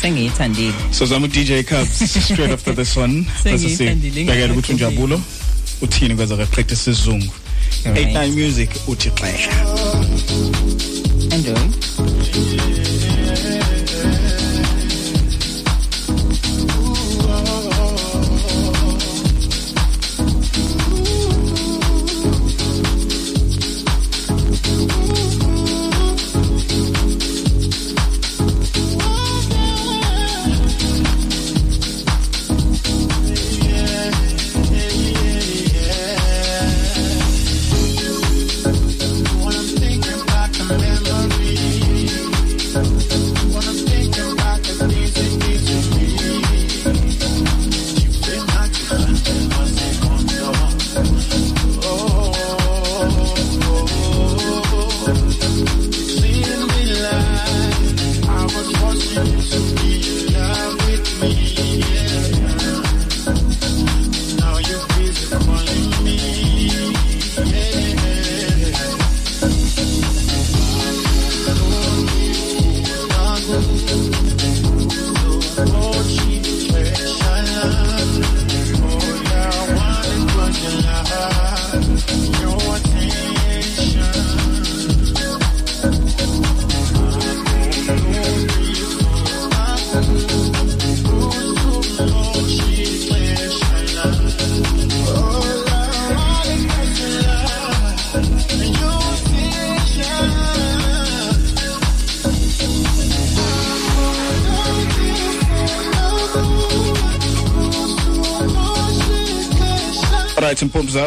Sengiyithandile. So zama DJ Cubs straight after this one. Bese Sengiyithandile, sibhekela ukuthi unjabulo uthini kwenza ke practice isizungu. Alright. 89 music uthi ixesha Hello.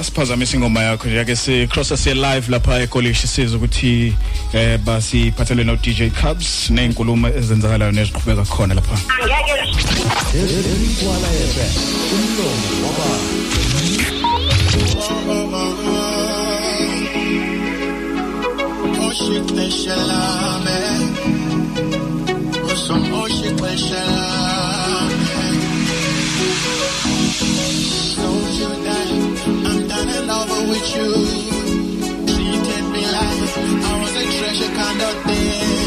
Siphazamise ingoma yakho nje ake si cross siye live lapha ecollege siza ukuthi eh basiphathelwe no DJ Cubs nezinkulumo ezenzakalayo neziqhubeka khona lapha. I'm Treated me like I was a treasure kind of thing.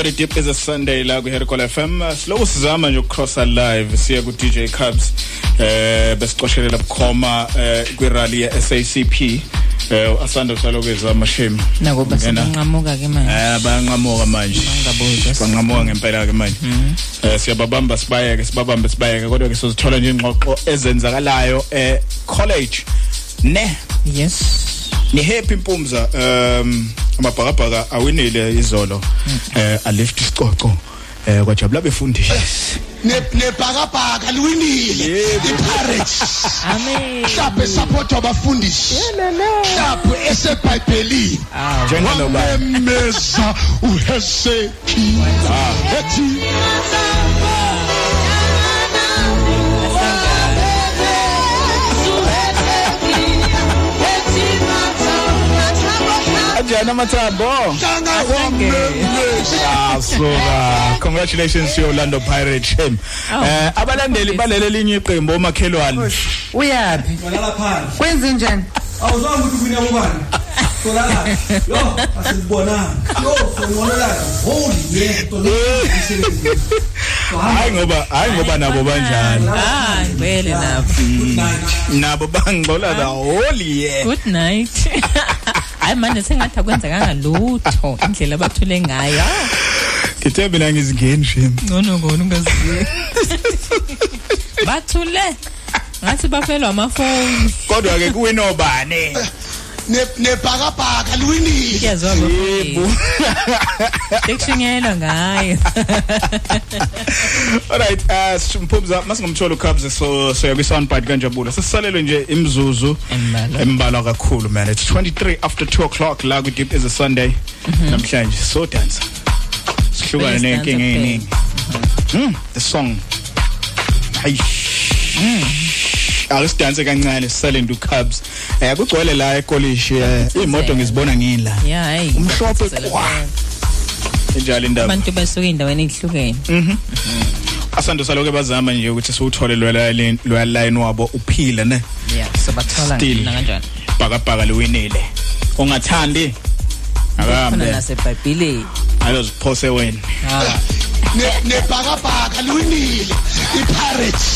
Usakari deep is a Sunday la ku Hercol FM slow sizama nje ukcrossa live siya ku DJ Cubs eh besiqoshelela bukhoma eh kwi rally ye SACP eh asanda usalokeza amashame nako basenqamuka ke manje. Eh bayanqamuka manje. Bangabuzwa. banqamuka ngempela ke manje. Eh siyababamba sibayeke sibabambe sibayeke kodwa ke sizithola nje ingxoxo ezenzakalayo eh college. Ne? Yes. Ni happy impumza um amabhakabhaka awinile izolo eh alift isicoco eh kwajabula befundisha. Nebhakabhaka liwinile. Ipirates amen. Mhlawumbe support abafundisi mhlawumbe esebhayibhelini. Njengaloba wamemeza uheseki ethi ajana mathambo hlanga wamemeza asuka congratulations to Orlando Pirates team eh abalandeli balele linye iqembu omakhelwane Uyapi? Walala phansi. Kwenze njani? Awuzange ukuthi wina ubani? Solala. Yo, asibonanga. Yo, sonqolela. Holy yeah, hayi ngoba hayi ngoba nabo banjani ah lapho Good night. nabo bangcola the holy yeah good night hayi manje sengathi akwenzekanga lutho indlela abathule ngayo. Ah, ngithe mina ngizingeni shim ngcono ngona ungaziye bathule. Ngathi bafelwa amafoni kodwa ke kuwinobane. Ne- nebhakabhaka liwinile kuyazwa yebo. Bekushingelwa ngayo alright uh simphumza masingumthola uCubs so so yakwi soundbite kanjabula sesisalelwe nje imzuzu Embalwa. embalwa kakhulu man. It's 23 after 2 o'clock la ku deep is a sunday. Namhlanje so dancer. Sihlukane Base dancer nenkinga kuphela. eningi mm the song. Hayi akusidanse kancane silent cubs eh kugcwele la ekolishi eh imoto ngizibona ngila umhlophe kwa. njalo indaba. Abantu basuka endaweni ezihlukene mhm. Asando saloke bazama nje ukuthi siwuthole lwela lwela line wabo uphile ne? Yeah sobathola Still. na kanjani bhakabhaka liwinile. Ongathandi khona akambe nasebhayibhelini ayoziphose wena. Ah. Nebhakabhaka liwinile i-pirates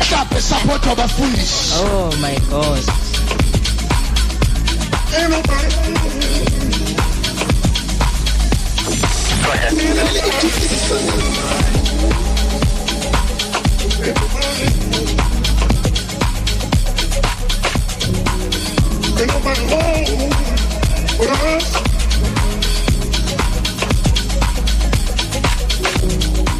mhlawumbe support wabafundisi oh my god Ain't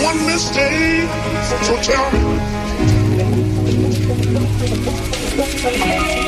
One mistake, so tell me.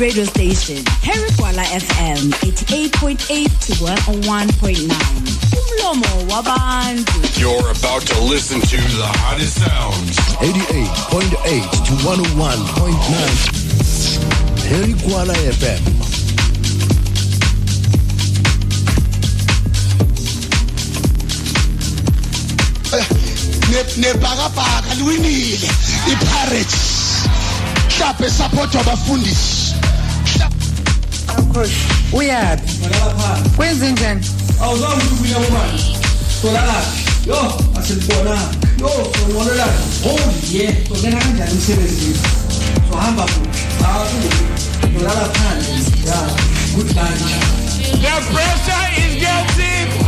Radio station, Harry Kwala FM 88.8 to 101.9. Umlomo wabantu. You're about to listen to the hottest sounds. 88.8 to 101.9. Harry Kuala FM. nebhakabhaka liwinile ipirates mhlawumbe support wabafundisi uyaphi kwenze njani awuzange ukuthi ubuya kubani tolakaphi yo asilibonanga yo sonqolelana holy ye songena kanjani emsebenzini sohamba futhi akubi tolala phandle ya good lunch The pressure is getting.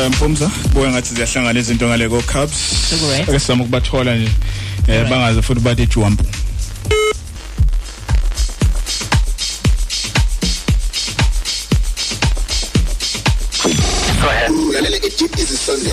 Eh Mpumza buya ngathi ziyahlangana izinto ngale ko Cubs. Ake sizama ukubathola nje. Eh bangaze futhi bathi jump. ulalela i-deep easy sunday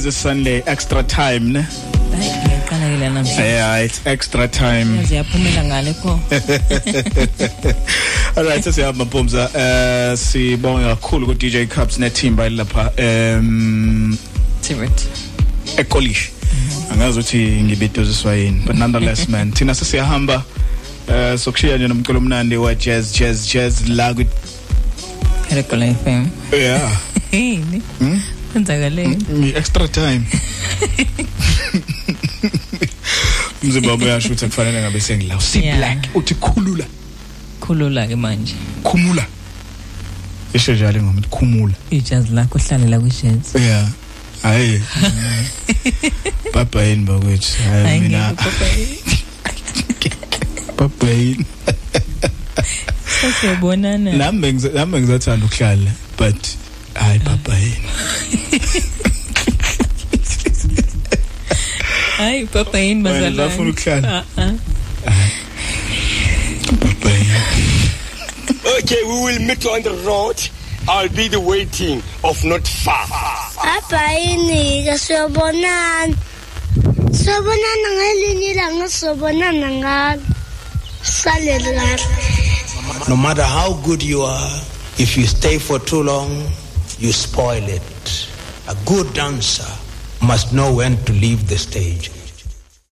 is a sunday extra time ne? Hayi ngiyaqala ke la namhlanje yeah it's extra time. Yazi yaphumela ngale pho alright sesiyahamba mpumza. Eh sibonga kakhulu ku DJ Cups nethimba lapha em Tivet ekolish angazi ukuthi ngibidoziswa yini but nonetheless man thina sesiyahamba eh sokushiya nje nomculo omnandi wa jazz jazz jazz la ku Herekola FM yeah. Yini? Hmm? kwenzakaleni Ngi extra time. Umzimba wami uyasho ukuthi kufanele ngabe sengilawo si Yeah. black. Uthi khulula. Khulula ke manje. Khumula. Isho njalo ngoma khumula. Ijazz lakho hlale la kujazz yeah. Hayi. Baba yini bakwethu. Hayi Hayi, mina. ngeke papa yini. baba yini sasiyabonana nami bengiz- nami ngizothanda ukuhlala but hayi papa yini Wena bazalwane bafuna ukuhlala? Yini Okay, we will meet on the road. I'll be the waiting of not far. Abhayini ke siyobonana. Siyobonana ngelinye ilanga siyobonana ngalo. Salele kahle. No matter how good you are, if you stay for too long, you spoil it. A good dancer must know when to leave the stage.